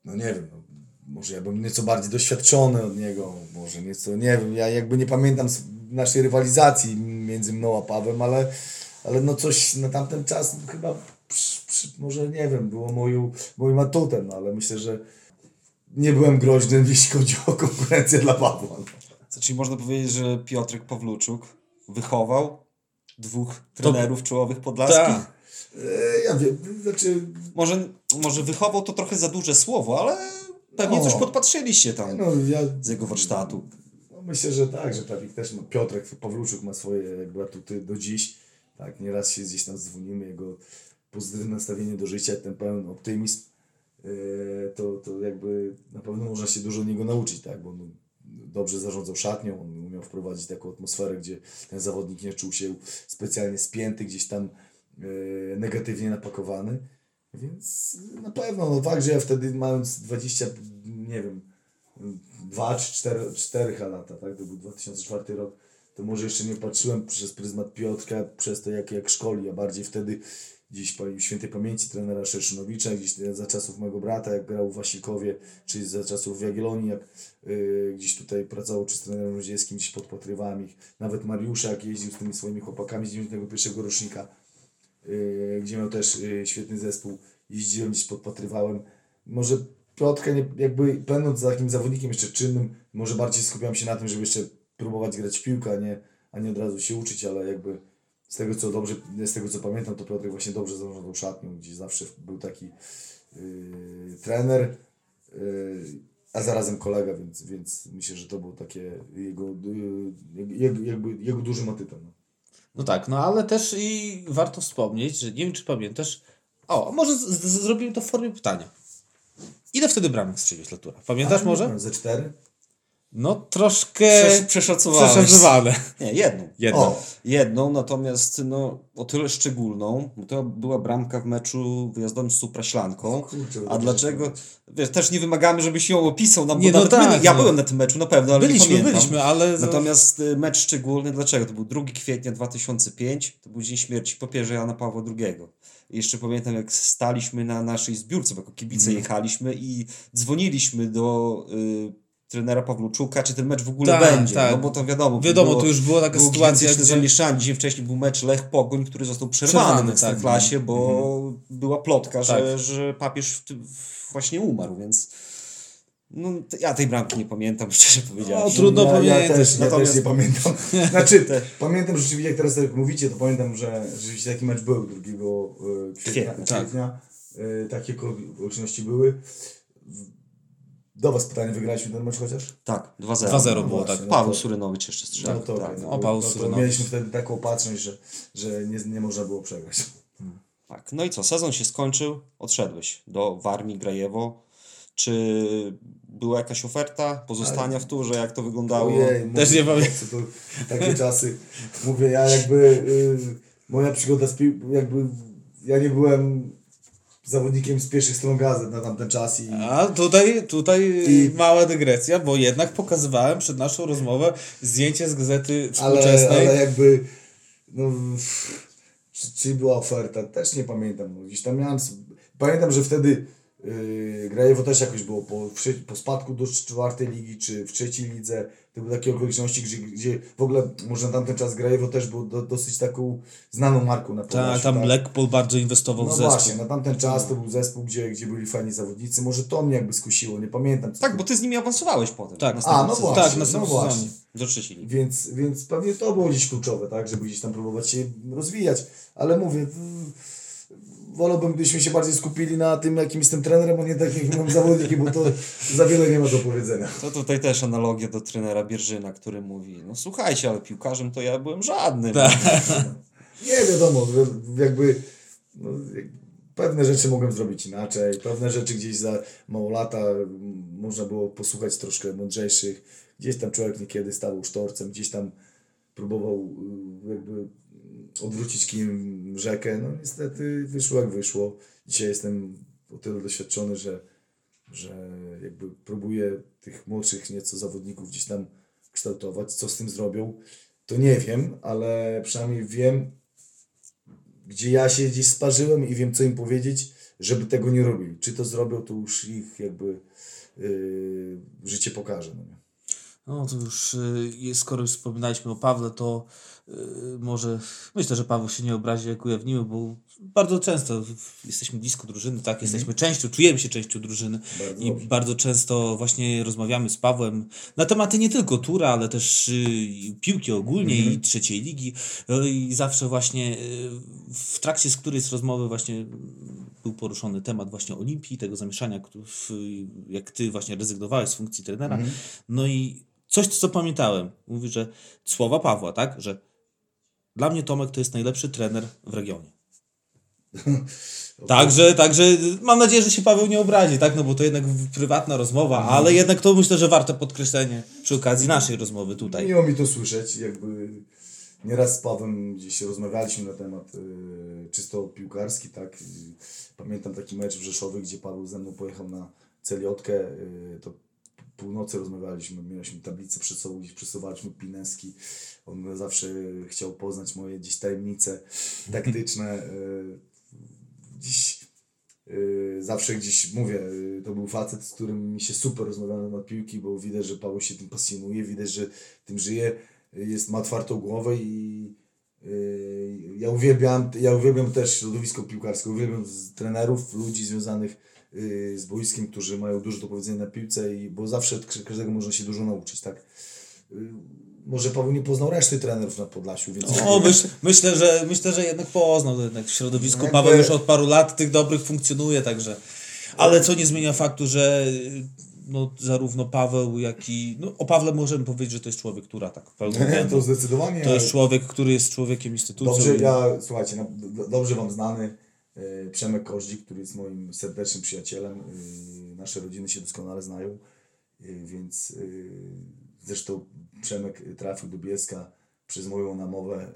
S3: no nie wiem, no, może ja bym nieco bardziej doświadczony od niego, może nieco, nie wiem, ja jakby nie pamiętam naszej rywalizacji między mną a Pawłem, ale, ale no coś na tamten czas chyba przy, przy, może nie wiem, było moją, moim atutem, no, ale myślę, że nie byłem groźny, jeśli chodzi o konkurencję dla Pawła. No.
S2: to czyli można powiedzieć, że Piotrek Pawluczuk wychował dwóch trenerów czołowych podlaskich.
S1: Tak.
S3: E, Ja wiem, znaczy
S2: Może, może wychował to trochę za duże słowo, ale pewnie
S3: No.
S2: coś podpatrzyliście tam
S3: no, ja,
S2: z jego warsztatu.
S3: No myślę, że tak, że Pawlik też ma, Piotrek Pawluczuk ma swoje jakby atuty do dziś. Tak, nieraz się gdzieś tam dzwonimy, jego pozytywne nastawienie do życia, ten pełen optymizm, e, to, to jakby na pewno można się dużo od niego nauczyć, tak, bo no, dobrze zarządzał szatnią, on umiał wprowadzić taką atmosferę, gdzie ten zawodnik nie czuł się specjalnie spięty, gdzieś tam e, negatywnie napakowany. Więc na pewno, no fakt, że ja wtedy mając 20, nie wiem, 2 czy 4, 4 lata, tak, to był 2004 rok, to może jeszcze nie patrzyłem przez pryzmat Piotrka, przez to jak, jak szkoli, a bardziej wtedy gdzieś po świętej pamięci trenera Szerszynowicza, gdzieś za czasów mojego brata, jak grał w Wasilkowie, czy za czasów w Jagiellonii, jak y, gdzieś tutaj pracował, czy z trenerem Rodzieckim, gdzieś podpatrywałem ich, nawet Mariusza, jak jeździł z tymi swoimi chłopakami z 91 rocznika, gdzie miał też y, świetny zespół, jeździłem, gdzieś podpatrywałem. Może Piotrka, nie, jakby będąc takim zawodnikiem jeszcze czynnym, może bardziej skupiam się na tym, żeby jeszcze próbować grać w piłkę, a nie, a nie od razu się uczyć, ale jakby z tego co dobrze, z tego co pamiętam, to Piotrek właśnie dobrze zarządzał szatnią, gdzie zawsze był taki yy, trener, yy, a zarazem kolega, więc, więc myślę, że to był takie jego, yy, jakby, jego dużym atytem. No.
S1: No tak, no ale też i warto wspomnieć, że nie wiem czy pamiętasz, o, może z- z- zrobimy to w formie pytania. Ile wtedy bramek strzeliłeś Latura? Pamiętasz
S3: A,
S1: może?
S3: Ze cztery?
S1: No troszkę
S2: Przesz- przeszacowałeś.
S1: przeszacowane.
S2: Nie, jedną.
S1: Jedno.
S3: O,
S2: Jedną, natomiast no, o tyle szczególną, bo to była bramka w meczu wyjazdowym z Supraślanką.
S3: kurczę,
S2: A dlaczego? Wiesz, też nie wymagamy, żebyś ją opisał, no, bo
S1: Nie, no tak,
S2: my, ja
S1: no.
S2: byłem na tym meczu na pewno, ale nie
S1: Byliśmy,
S2: pamiętam.
S1: byliśmy, ale...
S2: Natomiast y, mecz szczególny, dlaczego? To był 2 kwietnia 2005, to był dzień śmierci papieża Jana Pawła II. I jeszcze pamiętam, jak staliśmy na naszej zbiórce, bo jako kibice
S1: Mhm.
S2: jechaliśmy i dzwoniliśmy do y, trenera Pawluczuka, czy ten mecz w ogóle
S1: Tak,
S2: będzie.
S1: tak.
S2: No bo to wiadomo.
S1: Wiadomo,
S2: było,
S1: to już była taka
S2: było
S1: sytuacja, gdzie...
S2: zamieszanie. Dzień wcześniej był mecz Lech Pogoń, który został przerwany,
S1: Przerwany,
S2: w
S1: tak.
S2: bo była plotka, że,
S1: Tak.
S2: że papież w, tym- właśnie umarł, więc no, ja tej bramki nie pamiętam, szczerze powiedziawszy.
S1: No, trudno
S3: ja, ja
S1: pamiętać,
S3: też, ja
S2: natomiast-
S3: też nie pamiętam. Znaczy, pamiętam rzeczywiście, jak teraz tak mówicie, to pamiętam, że rzeczywiście taki mecz był 2 e, kwietnia.
S2: Kwietnia,
S1: tak.
S3: kwietnia. E, Takie okoliczności były. Do Was pytanie, wygraliśmy ten mecz chociaż?
S2: Tak, 2-0.
S1: 2-0
S3: No
S1: było,
S3: właśnie,
S1: tak.
S3: no
S2: Paweł
S3: to-
S2: Surynowicz jeszcze
S3: No
S2: strzelił.
S3: to,
S2: tak.
S3: okej, no,
S1: O, Paweł
S3: no to
S1: Surynowicz.
S3: mieliśmy wtedy taką opatrzność, że, że nie, nie można było przegrać.
S2: Tak, no i co, sezon się skończył, odszedłeś do Warmii Grajewo. Czy była jakaś oferta pozostania w turze, jak to wyglądało?
S3: Ojej,
S1: Też
S3: mówię,
S1: nie pamiętam.
S3: to Takie czasy. Mówię, ja jakby, y, moja przygoda z pił- jakby, ja nie byłem zawodnikiem z pierwszych stron gazet na tamten czas i...
S1: A tutaj, tutaj
S3: I-
S1: mała dygresja, bo jednak pokazywałem przed naszą rozmową zdjęcie z gazety
S3: Ale,
S1: współczesnej.
S3: ale jakby, no, czy, czy była oferta, też nie pamiętam. Gdzieś tam miałem, pamiętam, że wtedy yy, Grajewo też jakoś było po, po spadku do czwartej ligi, czy w trzeciej lidze. To były takie okoliczności, gdzie, gdzie w ogóle może na tamten czas Grajewo też był do, dosyć taką znaną marką na
S1: Tak,
S3: Podlasiu.
S1: tam
S3: tak?
S1: Blackpool bardzo inwestował
S3: No
S1: w zespół.
S3: właśnie, na tamten czas to był zespół, gdzie, gdzie byli fajni zawodnicy. Może to mnie jakby skusiło, nie pamiętam.
S2: Tak,
S3: to-
S2: bo ty z nimi awansowałeś potem.
S1: Tak.
S3: A, no właśnie,
S1: Tak,
S3: no właśnie.
S2: Do trzeciej ligi.
S3: Więc, więc pewnie to było gdzieś kluczowe, tak, żeby gdzieś tam próbować się rozwijać. Ale mówię, w- wolałbym, gdybyśmy się bardziej skupili na tym, jakim jestem trenerem, a nie takim moim zawodnikiem, bo to za wiele nie ma do powiedzenia.
S2: To tutaj też analogia do trenera Bierżyna, który mówi, no słuchajcie, ale piłkarzem to ja byłem żadnym.
S1: Tak.
S3: Nie wiadomo, jakby no, pewne rzeczy mogłem zrobić inaczej, pewne rzeczy gdzieś za mało lata m, można było posłuchać troszkę mądrzejszych, gdzieś tam człowiek niekiedy stawał sztorcem, gdzieś tam próbował y, jakby odwrócić kijem rzekę, no niestety wyszło jak wyszło. Dzisiaj jestem o tyle doświadczony, że, że jakby próbuję tych młodszych nieco zawodników gdzieś tam kształtować, co z tym zrobią, to nie wiem, ale przynajmniej wiem, gdzie ja się gdzieś sparzyłem i wiem, co im powiedzieć, żeby tego nie robili. Czy to zrobią, to już ich jakby yy, życie pokaże. No nie?
S1: No to już, y, skoro już wspominaliśmy o Pawle, to y, może myślę, że Paweł się nie obrazi, jak ujawnimy, bo bardzo często jesteśmy blisko drużyny, tak, jesteśmy częścią, czujemy się częścią drużyny
S3: Bardzo
S1: i
S3: dobrze.
S1: bardzo często właśnie rozmawiamy z Pawłem na tematy nie tylko tura, ale też y, piłki ogólnie i trzeciej ligi. Y, i zawsze właśnie w trakcie z którejś z rozmowy właśnie był poruszony temat właśnie Olimpii, tego zamieszania, jak ty właśnie rezygnowałeś z funkcji trenera. No i coś, co pamiętałem, mówi, że słowa Pawła, tak, że dla mnie Tomek to jest najlepszy trener w regionie. Także, także mam nadzieję, że się Paweł nie obrazi, tak? No bo to jednak prywatna rozmowa, ale jednak to myślę, że warte podkreślenie przy okazji naszej rozmowy tutaj.
S3: Miło mi to słyszeć, jakby nieraz z Pawłem gdzieś rozmawialiśmy na temat y, czysto piłkarski, tak. Pamiętam taki mecz w Rzeszowie, gdzie Paweł ze mną pojechał na celiotkę, y, to północy rozmawialiśmy, mieliśmy tablicę przed sobą, gdzieś przesuwaliśmy pineski. On zawsze chciał poznać moje gdzieś tajemnice taktyczne. Y, dziś y, zawsze gdzieś mówię, y, to był facet, z którym mi się super rozmawiało na piłki, bo widać, że Paweł się tym pasjonuje, widać, że tym żyje, jest, ma otwartą głowę i ja uwielbiam, ja uwielbiam też środowisko piłkarskie, uwielbiam trenerów, ludzi związanych z boiskiem, którzy mają dużo do powiedzenia na piłce, i, bo zawsze od każdego można się dużo nauczyć, tak? Y, Może Paweł nie poznał reszty trenerów na Podlasiu, więc...
S1: O, myśl, myślę, że, myślę, że jednak poznał, jednak w środowisku
S3: Jakby-
S1: Paweł już od paru lat tych dobrych funkcjonuje, także. Ale co nie zmienia faktu, że no, zarówno Paweł, jak i. No, o Pawle możemy powiedzieć, że to jest człowiek, która tak pełną
S3: to
S1: gębą.
S3: zdecydowanie.
S1: To jest człowiek, który jest człowiekiem instytucją.
S3: Dobrze, ja, słuchajcie, no, do- dobrze Wam znany Przemek Koździk, który jest moim serdecznym przyjacielem. e, Nasze rodziny się doskonale znają, e, więc e, zresztą Przemek trafił do Bielska przez moją namowę, e,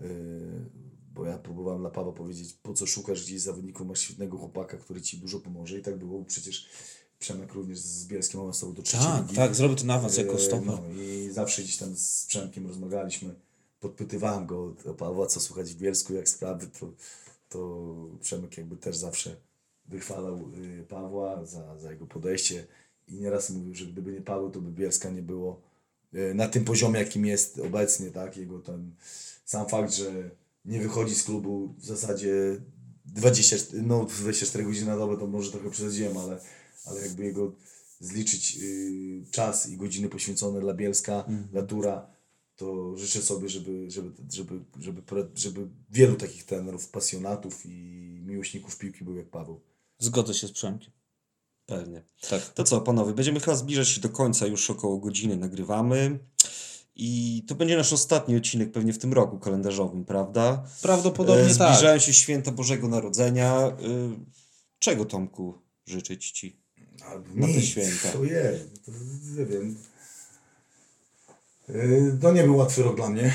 S3: bo ja próbowałem dla Pawła powiedzieć, po co szukasz gdzieś zawodników, masz świetnego chłopaka, który Ci dużo pomoże i tak było, przecież Przemek również z Bielskiem awansował do trzeciej
S1: Tak,
S3: ligi.
S1: tak, zrobił ten awans jako
S3: E,
S1: stoper.
S3: No, I zawsze gdzieś tam z Przemkiem rozmawialiśmy, podpytywałem go o Pawła, co słychać w Bielsku, jak sprawy, to, to Przemek jakby też zawsze wychwalał y, Pawła za, za jego podejście i nieraz mówił, że gdyby nie Paweł, to by Bielska nie było y, na tym poziomie, jakim jest obecnie, tak, jego ten sam fakt, że nie wychodzi z klubu w zasadzie 20, no 24 godziny na dobę, to może trochę przesadziłem, ale, ale jakby jego zliczyć y, czas i godziny poświęcone dla Bielska, dla Tura, to życzę sobie, żeby, żeby, żeby, żeby, żeby, wielu takich trenerów, pasjonatów i miłośników piłki był jak Paweł.
S1: Zgodzę się z Przemkiem.
S2: Pewnie.
S1: Tak.
S2: To co, panowie, będziemy chyba zbliżać się do końca, już około godziny nagrywamy. I to będzie nasz ostatni odcinek pewnie w tym roku kalendarzowym, prawda?
S1: Prawdopodobnie
S2: E,
S1: tak.
S2: Zbliżają się święta Bożego Narodzenia. Y, Czego, Tomku, życzyć Ci? Na te
S3: Nic,
S2: święta.
S3: Ojej, to nie wiem. Yy, To nie był łatwy rok dla mnie,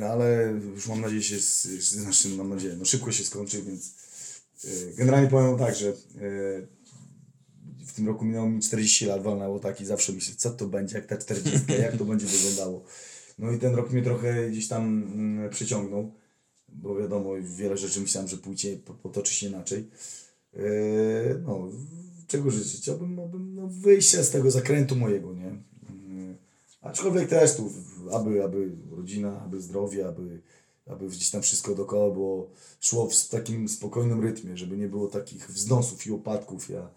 S3: yy, ale już mam nadzieję się, znaczy mam nadzieję, no szybko się skończy, więc yy, generalnie powiem tak, że w tym roku minęło mi 40 lat, walnęło tak i zawsze myślę, co to będzie, jak ta 40, jak to będzie wyglądało. No i ten rok mnie trochę gdzieś tam mm, przyciągnął, bo wiadomo, wiele rzeczy myślałem, że pójdzie, po- potoczy się inaczej. No, czego życzyć? Chciałbym no, wyjścia z tego zakrętu mojego, nie? Aczkolwiek też tu, aby, aby rodzina, aby zdrowie, aby, aby gdzieś tam wszystko dookoła było, szło w takim spokojnym rytmie, żeby nie było takich wznosów i upadków. Ja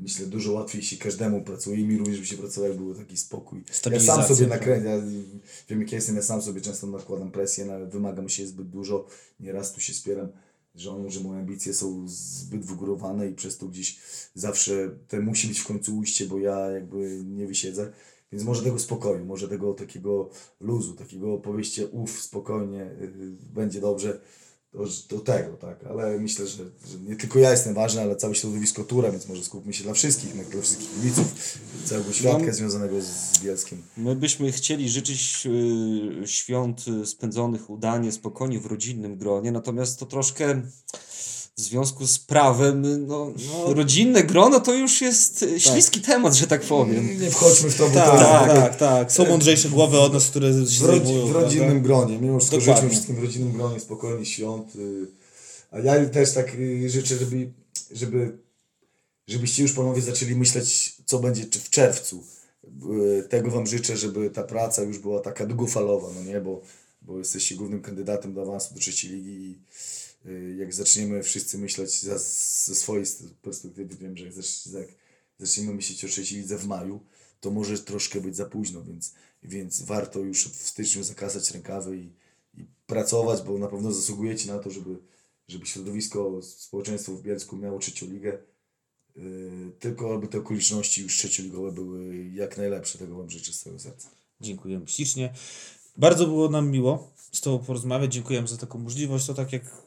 S3: myślę, dużo łatwiej się każdemu pracuje i mi również by się pracowało, jak był taki spokój. Ja sam sobie
S1: tak.
S3: nakręcę, ja wiem jak ja jestem, ja sam sobie często nakładam presję, no, wymagam się zbyt dużo, nieraz tu się spieram żoną, że moje ambicje są zbyt wygórowane i przez to gdzieś zawsze te musi być w końcu ujście, bo ja jakby nie wysiedzę. Więc może tego spokoju, może tego takiego luzu, takiego powieście uff, spokojnie, yy, będzie dobrze, to, to tego, tak, ale myślę, że, że nie tylko ja jestem ważny, ale całe środowisko Tura, więc może skupmy się dla wszystkich, no, dla wszystkich kibiców, całego świadka związanego z Bielskiem.
S2: My byśmy chcieli życzyć y, świąt y, spędzonych udanie, spokojnie w rodzinnym gronie, natomiast to troszkę w związku z prawem, no, no rodzinne grono to już jest y, śliski temat, że tak powiem.
S3: Nie wchodźmy w to, bo
S1: Tak,
S3: to
S1: tak, tak, tak. Są mądrzejsze głowy od nas, które się
S3: w, rodzi,
S1: zajmują.
S3: w
S1: prawda?
S3: rodzinnym gronie. Mimo wszystko
S1: Dokładnie.
S3: życzę wszystkim w rodzinnym gronie spokojnych świąt. y, A ja też tak y, życzę, żeby, żeby, żebyście już panowie zaczęli myśleć, co będzie czy w czerwcu. Y, Tego wam życzę, żeby ta praca już była taka długofalowa, no nie, bo, bo jesteście głównym kandydatem do awansu do trzeciej ligi i jak zaczniemy wszyscy myśleć za, ze swojej perspektywy, wiem, że jak, zacz, jak zaczniemy myśleć o trzeciej lidze w maju, to może troszkę być za późno, więc, więc warto już w styczniu zakasać rękawy i, i pracować, bo na pewno zasługujecie na to, żeby, żeby środowisko, społeczeństwo w Bielsku miało trzecią ligę. Yy, tylko aby te okoliczności już trzecioligowe były jak najlepsze. Tego Wam życzę z całego serca.
S1: Dziękujemy ślicznie. Bardzo było nam miło z Tobą porozmawiać. Dziękujemy za taką możliwość. To tak jak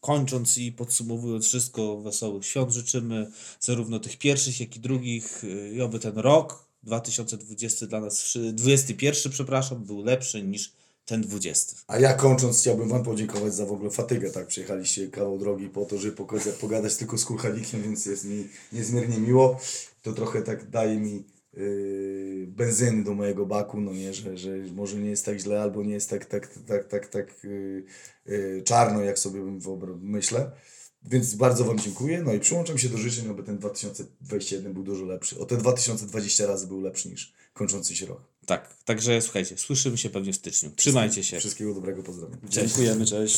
S1: kończąc i podsumowując wszystko, wesołych świąt życzymy zarówno tych pierwszych, jak i drugich i oby ten rok 2020 dla nas, wszy- 21 przepraszam, był lepszy niż ten 20.
S3: A ja kończąc chciałbym Wam podziękować za w ogóle fatygę, tak? Przyjechaliście kawał drogi po to, żeby pogadać, tylko z kurchalikiem, więc jest mi niezmiernie miło. To trochę tak daje mi benzyny do mojego baku, no nie, że, że może nie jest tak źle, albo nie jest tak, tak, tak, tak, tak yy, yy, czarno, jak sobie myślę. Więc bardzo Wam dziękuję. No i przyłączam się do życzeń, aby ten 2021 był dużo lepszy. O te 2020 razy był lepszy niż kończący się rok.
S1: Tak, także słuchajcie, słyszymy się pewnie w styczniu. Trzymajcie się.
S3: Wszystkiego dobrego, pozdrawiam.
S2: Dziękujemy, cześć.